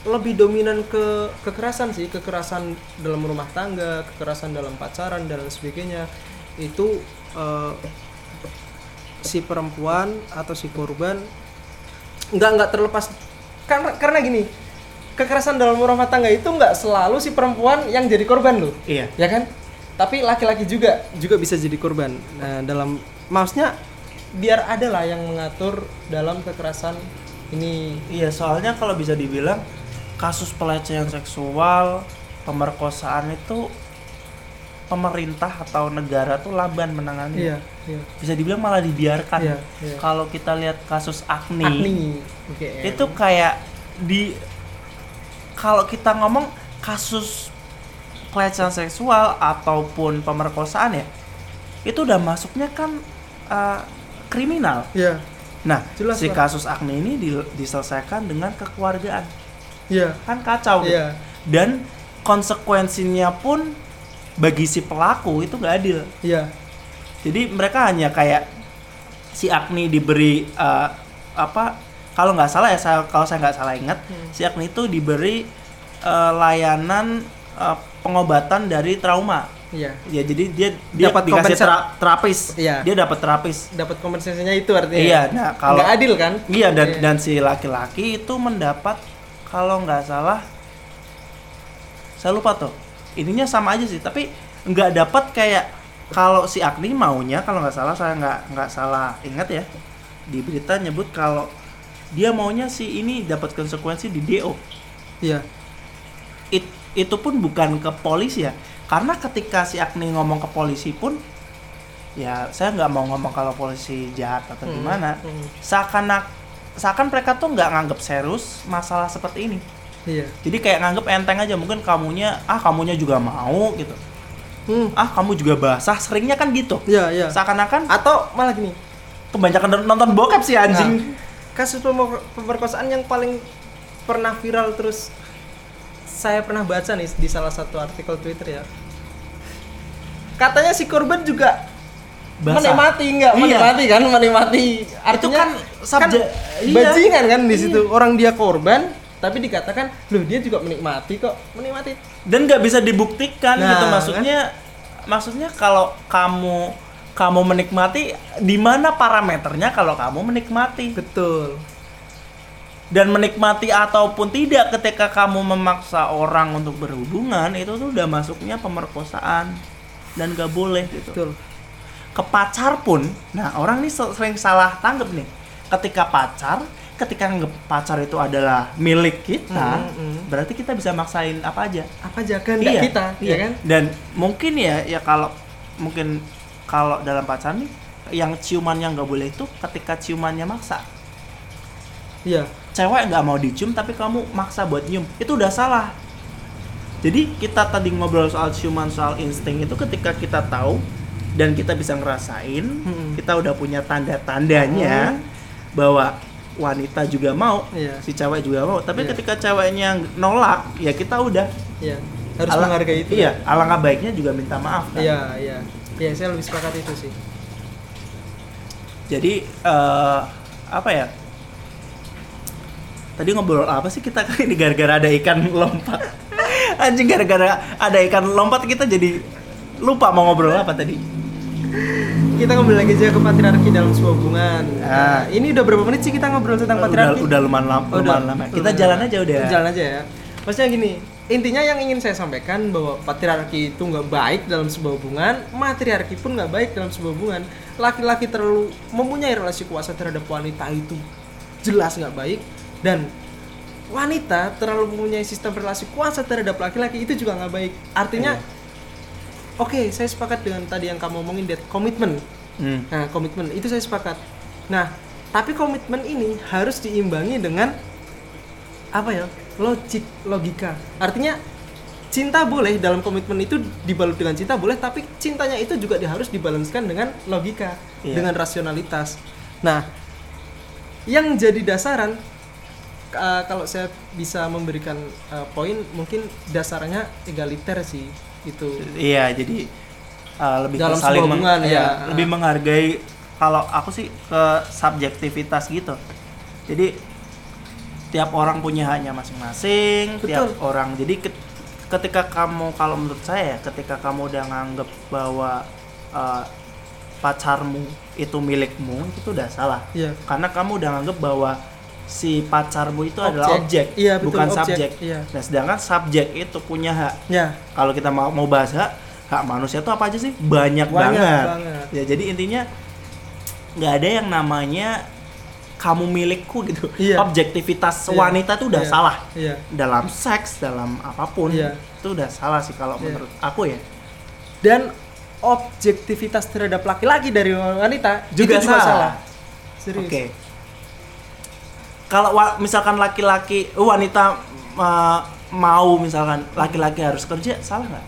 Lebih dominan ke kekerasan sih kekerasan dalam rumah tangga kekerasan dalam pacaran dan lain sebagainya. Itu eh, si perempuan atau si korban nggak nggak terlepas. Karena karena gini kekerasan dalam rumah tangga itu nggak selalu si perempuan yang jadi korban loh iya ya kan tapi laki-laki juga juga bisa jadi korban nah dalam maksudnya biar ada lah yang mengatur dalam kekerasan ini Iya, soalnya kalau bisa dibilang kasus pelecehan seksual, pemerkosaan itu pemerintah atau negara tuh lamban menangani. iya iya Bisa dibilang malah dibiarkan. Iya, iya. Kalau kita lihat kasus Agni, Agni Oke. itu kayak di kalau kita ngomong kasus pelecehan seksual ataupun pemerkosaan ya, itu udah masuknya kan eh, kriminal. ya Nah, Jelas si lah. kasus Agni ini di- diselesaikan dengan kekeluargaan. ya Kan kacau. Iya. Dan konsekuensinya pun bagi si pelaku itu nggak adil. ya Jadi mereka hanya kayak si Agni diberi eh, apa kalau nggak salah ya saya kalau saya nggak salah ingat Hmm. si Agni itu diberi eh, layanan eh, pengobatan dari trauma. iya Ya jadi dia dia Dapat dikasih terapis. Iya. Dia dapat terapis. dapat kompensasinya itu artinya Iya, nah kalau nggak adil kan Iya dan Iya. dan si laki-laki itu mendapat kalau nggak salah saya lupa tuh ininya sama aja sih tapi nggak dapat kayak kalau si Agni maunya kalau nggak salah saya nggak nggak salah ingat ya di berita nyebut kalau dia maunya si ini dapat konsekuensi di DO iya. It- itu pun bukan ke polisi ya. Karena ketika si Agni ngomong ke polisi pun ya saya nggak mau ngomong kalau polisi jahat atau Hmm, gimana. hmm. seakan seakan mereka tuh nggak nganggap serius masalah seperti ini. Iya. Jadi kayak nganggap enteng aja mungkin kamunya ah kamunya juga mau gitu. Hmm. ah kamu juga basah seringnya kan gitu. Iya iya. Seakan-akan atau malah gini. Kebanyakan nonton bokep sih anjing. Nah, kasus pemer- pemerkosaan yang paling pernah viral terus saya pernah baca nih di salah satu artikel Twitter ya katanya si korban juga Basah. menikmati enggak Iya. menikmati kan menikmati artinya kan subje- iya. bajingan kan di Iya. situ orang dia korban tapi dikatakan loh dia juga menikmati kok menikmati dan nggak bisa dibuktikan Nah, gitu maksudnya maksudnya kalau kamu kamu menikmati di mana parameternya kalau kamu menikmati. Betul. Dan menikmati ataupun tidak ketika kamu memaksa orang untuk berhubungan itu tuh udah masuknya pemerkosaan dan nggak boleh gitu. Betul. Ke pacar pun nah orang nih se- sering salah tanggap nih. Ketika pacar ketika nganggep pacar itu adalah milik kita Mm, mm. berarti kita bisa maksain apa aja. Apa aja kehendak Iya, kita iya. ya kan? Dan mungkin ya ya kalau mungkin kalau dalam pacaran nih yang ciumannya nggak boleh itu ketika ciumannya maksa. Iya. Cewek nggak mau dicium tapi kamu maksa buat nyium. Itu udah salah. Jadi kita tadi ngobrol soal ciuman soal insting itu ketika kita tahu dan kita bisa ngerasain Mm-mm. kita udah punya tanda-tandanya bahwa wanita juga mau Iya. si cewek juga mau. Tapi Iya. ketika ceweknya nolak ya kita udah iya. Harus ala- menghargai itu. Iya alangkah baiknya juga minta maaf kan? Iya iya iya saya lebih sepakat itu sih. Jadi eh, apa ya? Tadi ngobrol apa sih kita kali ini? Gara-gara ada ikan lompat. (laughs) Anjing gara-gara ada ikan lompat kita jadi lupa mau ngobrol apa tadi. Kita kembali lagi aja ke patriarki dalam sebuah hubungan. Ah. nah, ini udah berapa menit sih kita ngobrol tentang udah patriarki? udah lumayan lama, Oh, lumayan lama. kita lumayan jalan lama. aja udah. Jalan aja ya. Maksudnya gini intinya yang ingin saya sampaikan bahwa patriarki itu nggak baik dalam sebuah hubungan matriarki pun nggak baik dalam sebuah hubungan laki-laki terlalu mempunyai relasi kuasa terhadap wanita itu jelas nggak baik dan wanita terlalu mempunyai sistem relasi kuasa terhadap laki-laki itu juga nggak baik artinya Iya. oke saya sepakat dengan tadi yang kamu omongin that komitmen Hmm. Nah, komitmen itu saya sepakat. Nah, tapi komitmen ini harus diimbangi dengan apa ya? Logik, logika. Artinya cinta boleh dalam komitmen itu dibalut dengan cinta boleh, tapi cintanya itu juga harus dibalanskan dengan logika, Iya. dengan rasionalitas. Nah, yang jadi dasaran uh, kalau saya bisa memberikan uh, poin mungkin dasarnya egaliter sih itu. iya jadi uh, lebih Dalam saling meng- hubungan, iya, ya. lebih menghargai kalau aku sih ke subjektivitas gitu jadi tiap orang punya haknya masing-masing tiap orang jadi ke- ketika kamu kalau menurut saya ya, ketika kamu udah nganggep bahwa uh, pacarmu itu milikmu itu udah salah Iya. karena kamu udah nganggep bahwa si pacarmu itu Objek. adalah objek Iya, betul, bukan objek. subjek Iya. nah sedangkan subjek itu punya hak Ya, kalau kita mau mau bahas hak hak manusia itu apa aja sih banyak, Banyak banget. banget. ya jadi intinya nggak ada yang namanya kamu milikku gitu Iya. objektivitas Iya. wanita itu udah Iya. salah Iya. dalam seks dalam apa pun Iya. itu udah salah sih kalau Iya. menurut aku ya Dan objektivitas terhadap laki-laki dari wanita Juga itu juga salah. salah. Serius. oke kalau wa- misalkan laki-laki wanita eh, mau misalkan laki-laki harus kerja salah nggak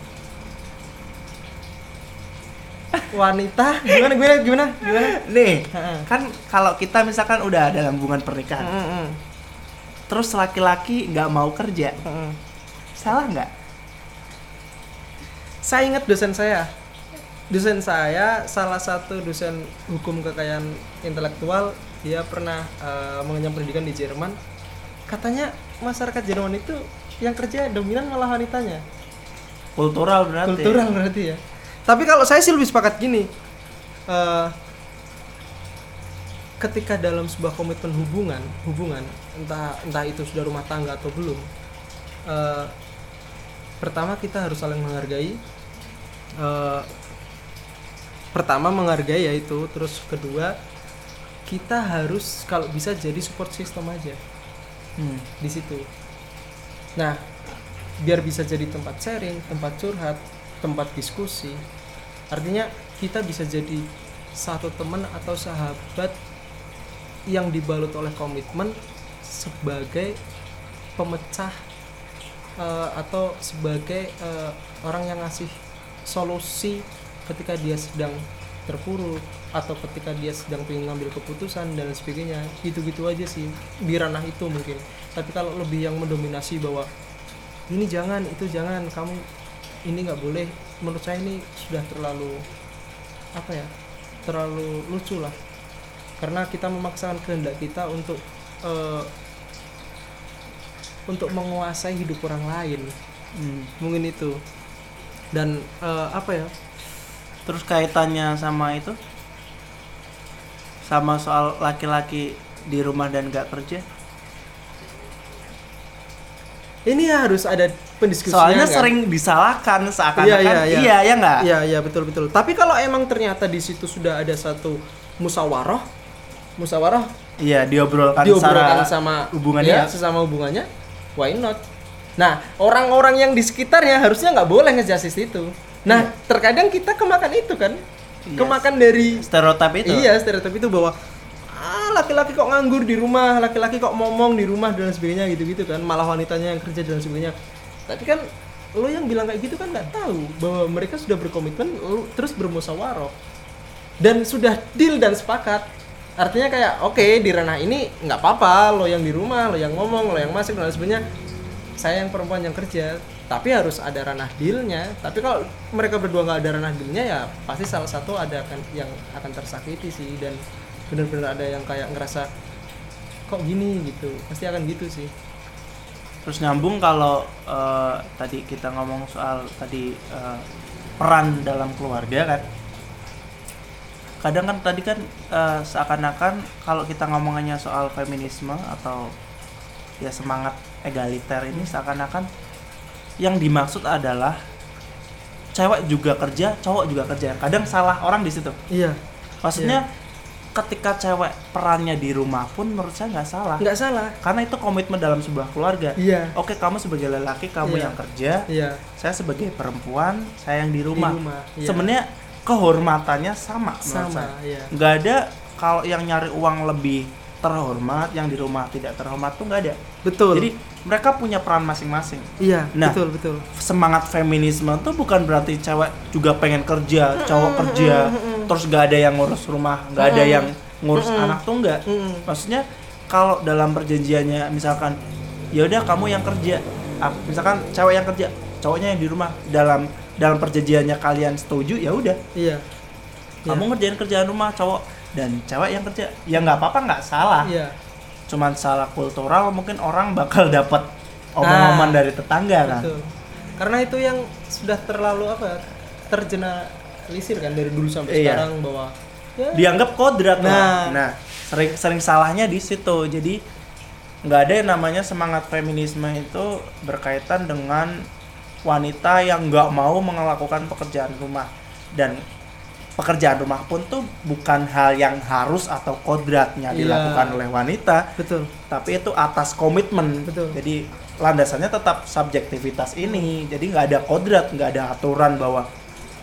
Wanita gimana gimana gimana gimana? nih kan kalau kita misalkan udah dalam hubungan pernikahan Heeh, terus laki-laki nggak mau kerja heeh. salah nggak Saya ingat dosen saya. Dosen saya salah satu dosen hukum kekayaan intelektual, dia pernah eh, mengenyam pendidikan di Jerman. Katanya masyarakat Jerman itu yang kerja dominan malah wanitanya. kultural berarti kultural berarti ya tapi kalau saya sih lebih sepakat gini eh, ketika dalam sebuah komitmen hubungan hubungan entah entah itu sudah rumah tangga atau belum eh, pertama kita harus saling menghargai Eh, pertama menghargai yaitu terus kedua kita harus kalau bisa jadi support system aja Hmm. di situ. Nah, biar bisa jadi tempat sharing, tempat curhat, tempat diskusi. Artinya kita bisa jadi satu teman atau sahabat yang dibalut oleh komitmen sebagai pemecah eh, atau sebagai eh, orang yang ngasih solusi ketika dia sedang terpuruk atau ketika dia sedang pengen ngambil keputusan dan sebagainya gitu-gitu aja sih di ranah itu mungkin tapi kalau lebih yang mendominasi bahwa ini jangan itu jangan kamu ini nggak boleh. Menurut saya ini sudah terlalu apa ya terlalu lucu lah. Karena kita memaksakan kehendak kita untuk eh, untuk menguasai hidup orang lain. Hmm. mungkin itu. Dan eh, apa ya terus kaitannya sama itu? Sama soal laki-laki di rumah dan nggak kerja ini harus ada pendiskusian Soalnya kan? sering disalahkan seakan-akan Iya, iya, iya. iya ya nggak? Iya, iya betul betul. Tapi kalau emang ternyata di situ sudah ada satu musyawarah, musyawarah Iya, diobrolkan, diobrolkan sama hubungannya ya, sesama hubungannya, why not? Nah, orang-orang yang di sekitarnya harusnya nggak boleh ngejustice itu. Nah, terkadang kita kemakan itu kan, Yes. kemakan dari stereotip itu. Iya, stereotip itu bahwa ah laki-laki kok nganggur di rumah, laki-laki kok ngomong di rumah dan sebagainya gitu-gitu kan, malah wanitanya yang kerja dan sebagainya. Tapi kan lo yang bilang kayak gitu kan nggak tahu bahwa mereka sudah berkomitmen lo terus bermusyawarah dan sudah deal dan sepakat. Artinya kayak oke di ranah ini nggak apa-apa lo yang di rumah, lo yang ngomong, lo yang masak dan sebagainya. Saya yang perempuan yang kerja, tapi harus ada ranah dealnya. Tapi kalau mereka berdua nggak ada ranah dealnya ya pasti salah satu ada yang akan tersakiti sih dan benar-benar ada yang kayak ngerasa kok gini gitu. Pasti akan gitu sih. Terus nyambung kalau eh, tadi kita ngomong soal tadi eh, peran dalam keluarga kan. Kadang kan tadi kan eh, seakan-akan kalau kita ngomongannya soal feminisme atau ya semangat egaliter ini seakan-akan yang dimaksud adalah cewek juga kerja, cowok juga kerja. Kadang salah orang di situ. Iya, Maksudnya ketika cewek perannya di rumah pun menurut saya nggak salah. nggak salah. Karena itu komitmen dalam sebuah keluarga. Iya. Oke, kamu sebagai lelaki, kamu Iya. yang kerja, Iya. saya sebagai perempuan, saya yang di rumah. rumah, iya. Sebenarnya kehormatannya sama, Sama, saya. iya. Nggak ada kalau yang nyari uang lebih terhormat, yang di rumah tidak terhormat tuh nggak ada. Betul. Jadi mereka punya peran masing-masing. iya, Nah. betul betul. Semangat feminisme tuh bukan berarti cewek juga pengen kerja, cowok kerja, terus nggak ada yang ngurus rumah, nggak ada yang ngurus anak tuh nggak. Mm-mm. Maksudnya kalau dalam perjanjiannya misalkan ya udah kamu yang kerja, Ah, misalkan cewek yang kerja, cowoknya yang di rumah dalam dalam perjanjiannya kalian setuju ya udah Iya. kamu ngerjain kerjaan rumah cowok dan cewek yang kerja ya nggak apa-apa nggak salah Iya. cuman salah kultural mungkin orang bakal dapat omong-omongan Nah, dari tetangga kan Betul. Karena itu yang sudah terlalu apa? ya, Tergeneralisir kan dari dulu sampai Iya. sekarang bahwa ya, dianggap kodrat lah. Nah. nah sering sering salahnya di situ jadi nggak ada yang namanya semangat feminisme itu berkaitan dengan wanita yang nggak mau melakukan pekerjaan rumah dan pekerjaan rumah pun tuh bukan hal yang harus atau kodratnya Iya. dilakukan oleh wanita betul. tapi itu atas komitmen Betul. jadi landasannya tetap subjektivitas ini jadi nggak ada kodrat nggak ada aturan bahwa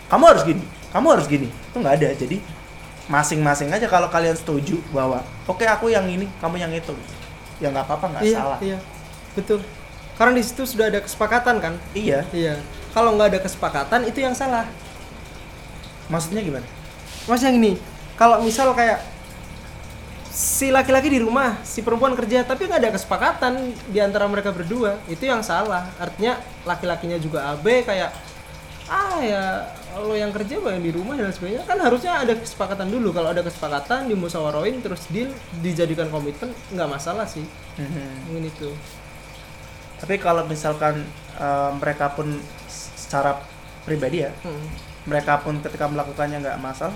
kamu harus gini kamu harus gini itu nggak ada jadi masing-masing aja kalau kalian setuju bahwa oke aku yang ini kamu yang itu ya nggak apa-apa nggak iya, salah iya. Betul. Karena di situ sudah ada kesepakatan kan? iya Iya. Kalau nggak ada kesepakatan itu yang salah. maksudnya gimana Mas yang ini, kalau misal kayak si laki-laki di rumah, si perempuan kerja, tapi nggak ada kesepakatan di antara mereka berdua, itu yang salah. Artinya laki-lakinya juga AB kayak ah ya lo yang kerja gue yang di rumah dan sebagainya. Kan harusnya ada kesepakatan dulu. Kalau ada kesepakatan dimusyawaroin terus deal dijadikan komitmen nggak masalah sih. Mungkin itu. Tapi kalau misalkan eh, mereka pun secara pribadi ya Hmm. mereka pun ketika melakukannya nggak masalah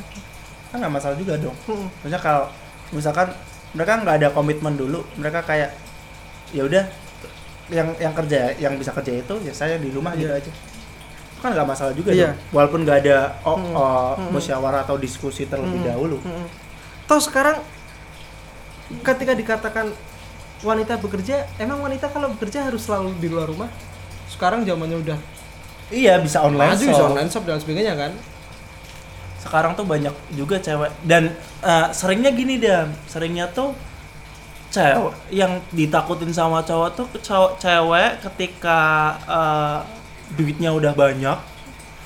kan nggak masalah juga dong. Hmm. maksudnya kalau misalkan mereka nggak ada komitmen dulu mereka kayak ya udah yang yang kerja yang bisa kerja itu ya saya di rumah gitu Iya. aja kan nggak masalah juga Iya. dong walaupun nggak ada oh, Hmm. oh, Hmm. musyawarah atau diskusi terlebih Hmm. dahulu Mm-mm. Toh sekarang ketika dikatakan wanita bekerja, emang wanita kalau bekerja harus selalu di luar rumah? Sekarang zamannya udah iya bisa online maju shop. bisa online shop dan sebagainya kan? sekarang tuh banyak juga cewek dan eh, seringnya gini deh seringnya tuh cewek yang ditakutin sama cowok tuh cowok cewek ketika eh, duitnya udah banyak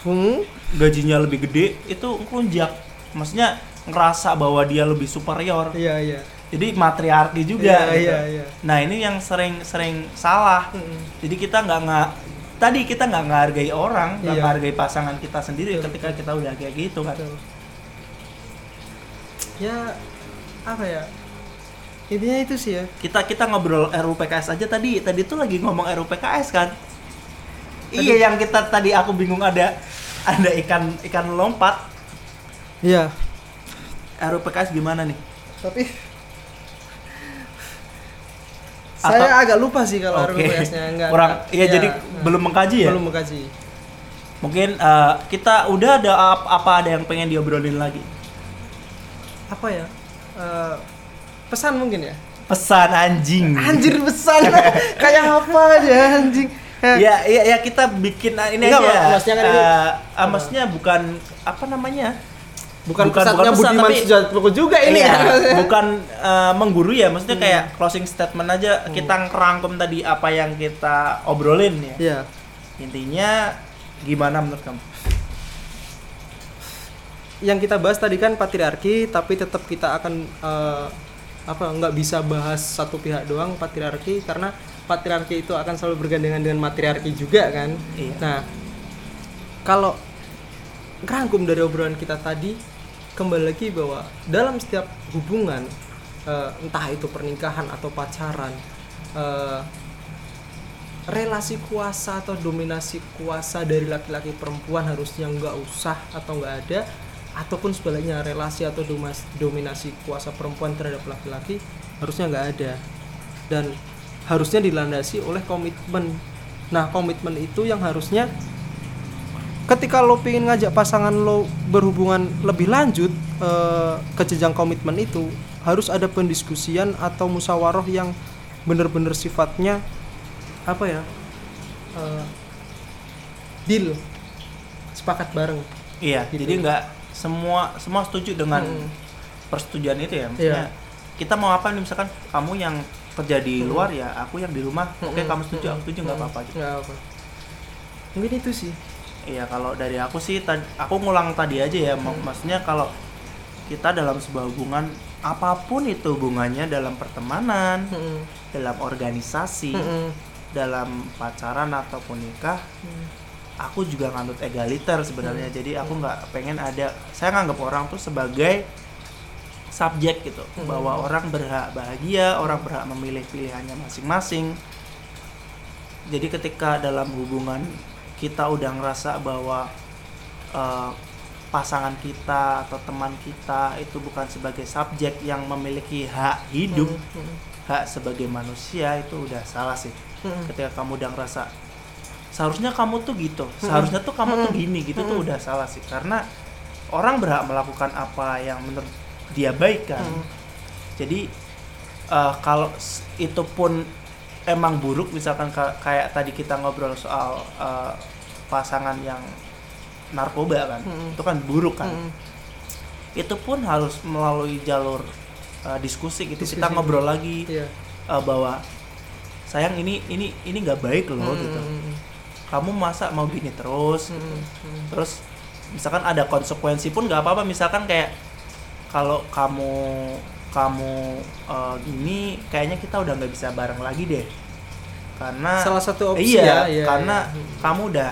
Hmm. gajinya lebih gede itu ngelunjak maksudnya ngerasa bahwa dia lebih superior Iya iya. jadi matriarki juga Iya, gitu. iya, iya. nah ini yang sering-sering salah Mm-mm. jadi kita nggak nggak tadi kita nggak menghargai orang nggak Iya. menghargai pasangan kita sendiri Betul, ketika kita udah kayak gitu kan Betul. Ya apa ya? Intinya itu sih ya. kita kita ngobrol RUPKS aja tadi tadi tuh lagi ngomong RUPKS kan iya yang kita tadi aku bingung ada ada ikan ikan lompat Iya. RUPKS gimana nih Tapi Saya agak lupa sih kalau Oke. RUPS-nya (laughs) enggak. Kurang enggak. ya, jadi belum mengkaji ya? Belum mengkaji. Mungkin eh, kita udah ada ap- apa ada yang pengen diobrolin lagi? Apa ya? Eh, pesan mungkin ya? Pesan anjing. Anjir pesan. (laughs) Kayak apa aja anjing. Eh, Ya, ya, ya kita bikin uh, ini Enggak, aja. Mak. Maksudnya kan ini- Eh, ah, maksudnya bukan apa namanya? bukan, bukan- pesannya bukan pesan, Budiman tapi- Sujatmoko juga ini Iya, kan. (laughs) bukan uh, mengguru ya, maksudnya Hmm. kayak closing statement aja kita ngerangkum tadi apa yang kita obrolin ya. Iya. Intinya gimana menurut kamu? yang kita bahas tadi kan patriarki tapi tetap kita akan eh, apa nggak bisa bahas satu pihak doang patriarki karena patriarki itu akan selalu bergandengan dengan matriarki juga kan Iya. nah kalau rangkum dari obrolan kita tadi kembali lagi bahwa dalam setiap hubungan eh, entah itu pernikahan atau pacaran eh, relasi kuasa atau dominasi kuasa dari laki-laki perempuan harusnya nggak usah atau nggak ada ataupun sebaliknya relasi atau dominasi kuasa perempuan terhadap laki-laki harusnya nggak ada dan harusnya dilandasi oleh komitmen nah komitmen itu yang harusnya ketika lo pengen ngajak pasangan lo berhubungan lebih lanjut eh, ke jenjang komitmen itu harus ada pendiskusian atau musyawarah yang benar-benar sifatnya apa ya eh, deal sepakat bareng Iya, Gitu. jadi nggak semua semua setuju dengan Hmm. persetujuan itu ya. Maksudnya Iya. kita mau apa nih misalkan kamu yang kerja di Hmm. luar ya, aku yang di rumah. Oke, Hmm. kamu setuju, aku setuju nggak Hmm. apa-apa. gitu. Apa mungkin itu sih Iya, kalau dari aku sih aku ngulang tadi aja ya, mak- maksudnya kalau kita dalam sebuah hubungan apa pun itu hubungannya dalam pertemanan, Mm-mm. dalam organisasi, Mm-mm. dalam pacaran ataupun nikah, Hmm. aku juga nganut egaliter sebenarnya. Hmm. Jadi aku nggak pengen ada saya nganggap orang tuh sebagai subjek gitu, Hmm. bahwa orang berhak bahagia, orang berhak memilih pilihannya masing-masing. Jadi ketika dalam hubungan kita udah ngerasa bahwa eh, pasangan kita atau teman kita itu bukan sebagai subjek yang memiliki hak hidup, Mm-mm. hak sebagai manusia itu udah salah sih Mm-mm. ketika kamu udah ngerasa seharusnya kamu tuh gitu seharusnya tuh kamu tuh gini gitu tuh udah salah sih karena orang berhak melakukan apa yang menurut dia baik kan Mm. jadi eh, kalau itu pun emang buruk misalkan ka- kayak tadi kita ngobrol soal eh, pasangan yang narkoba kan Mm. itu kan buruk kan Mm-mm. itu pun harus melalui jalur eh, diskusi gitu kita Diskusi. ngobrol lagi Iya. eh, bahwa sayang ini ini ini nggak baik loh Mm-mm. gitu kamu masa mau gini terus gitu. Mm-mm. terus misalkan ada konsekuensi pun nggak apa-apa misalkan kayak kalau kamu kamu eh, gini kayaknya kita udah nggak bisa bareng lagi deh karena salah satu opsi iya, ya, iya, karena iya. kamu udah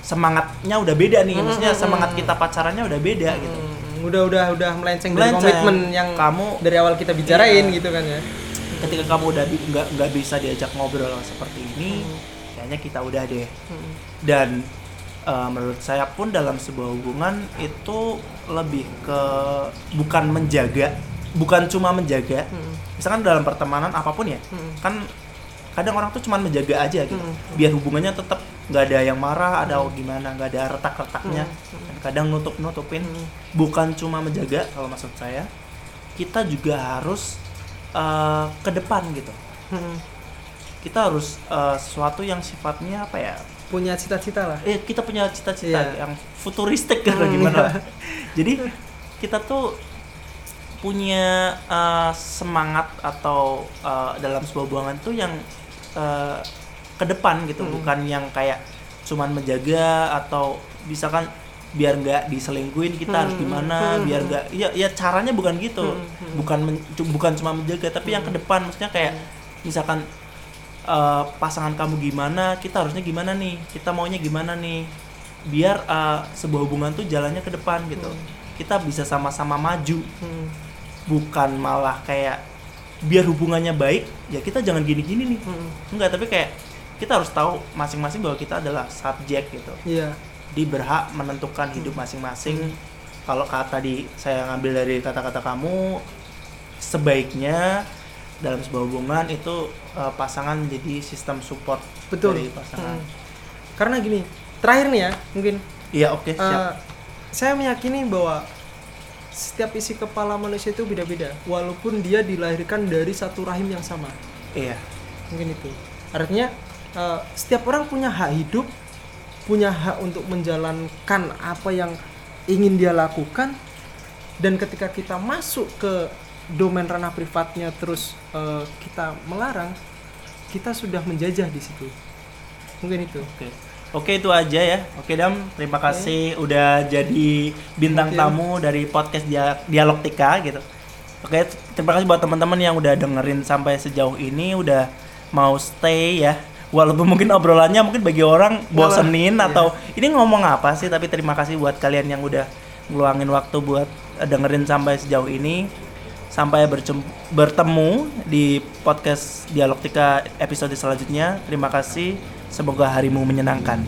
semangatnya udah beda nih Mm, maksudnya mm, semangat mm. kita pacarannya udah beda gitu Mm, udah udah udah melenceng, dari Melenceng. komitmen yang Kamu- dari awal kita bicarain Iya. gitu kan ya ketika kamu udah nggak nggak bisa diajak ngobrol seperti ini Mm. kayaknya kita udah deh Mm. dan eh, menurut saya pun dalam sebuah hubungan itu lebih ke bukan menjaga bukan cuma menjaga Mm. misalkan dalam pertemanan apa pun ya Mm. kan kadang orang tuh cuma menjaga aja gitu Mm. biar hubungannya tetap nggak ada yang marah ada gimana nggak ada retak-retaknya Mm. dan kadang nutup nutupin Mm. bukan cuma menjaga kalau maksud saya kita juga harus eh, ke depan gitu Mm. kita harus eh, sesuatu yang sifatnya apa ya punya cita-cita lah eh kita punya cita-cita Iya. yang futuristik gitu Hmm, gimana iya. (laughs) jadi kita tuh punya eh, semangat atau eh, dalam sebuah hubungan tuh yang eh, ke depan gitu Hmm. bukan yang kayak cuman menjaga atau misalkan biar nggak diselingkuhin kita harus Hmm, gimana hmm, biar hmm. nggak ya ya caranya bukan gitu Hmm, hmm. bukan men- bukan cuma menjaga tapi yang ke Hmm. depan maksudnya kayak misalkan eh, pasangan kamu gimana kita harusnya gimana nih kita maunya gimana nih biar eh, sebuah hubungan tuh jalannya ke depan gitu. Hmm. kita bisa sama-sama maju. Mm. bukan malah kayak biar hubungannya baik ya kita jangan gini-gini nih. Mm. enggak tapi kayak kita harus tahu masing-masing bahwa kita adalah subjek gitu. Iya. Di berhak menentukan hidup masing-masing. Kalau kata tadi saya ngambil dari kata-kata kamu sebaiknya dalam sebuah hubungan itu uh, pasangan menjadi sistem support Betul. dari pasangan. Hmm. Karena gini, terakhir nih ya, mungkin Iya oke eh, siap. saya meyakini bahwa setiap isi kepala manusia itu beda-beda, walaupun dia dilahirkan dari satu rahim yang sama. Iya Mungkin itu. Artinya eh, setiap orang punya hak hidup, punya hak untuk menjalankan apa yang ingin dia lakukan, dan ketika kita masuk ke domain ranah privatnya terus eh, kita melarang, kita sudah menjajah di situ. Mungkin itu. oke. Oke itu aja ya. Oke Dam, terima kasih udah jadi bintang Oke. tamu dari podcast Dia- Dialogtika gitu. Oke, terima kasih buat teman-teman yang udah dengerin sampai sejauh ini, udah mau stay ya. Walaupun mungkin obrolannya mungkin bagi orang bosenin iya. atau ini ngomong apa sih, tapi terima kasih buat kalian yang udah ngeluangin waktu buat eh, dengerin sampai sejauh ini. Sampai bertemu di podcast Dialogtika episode selanjutnya. Terima kasih. Semoga harimu menyenangkan.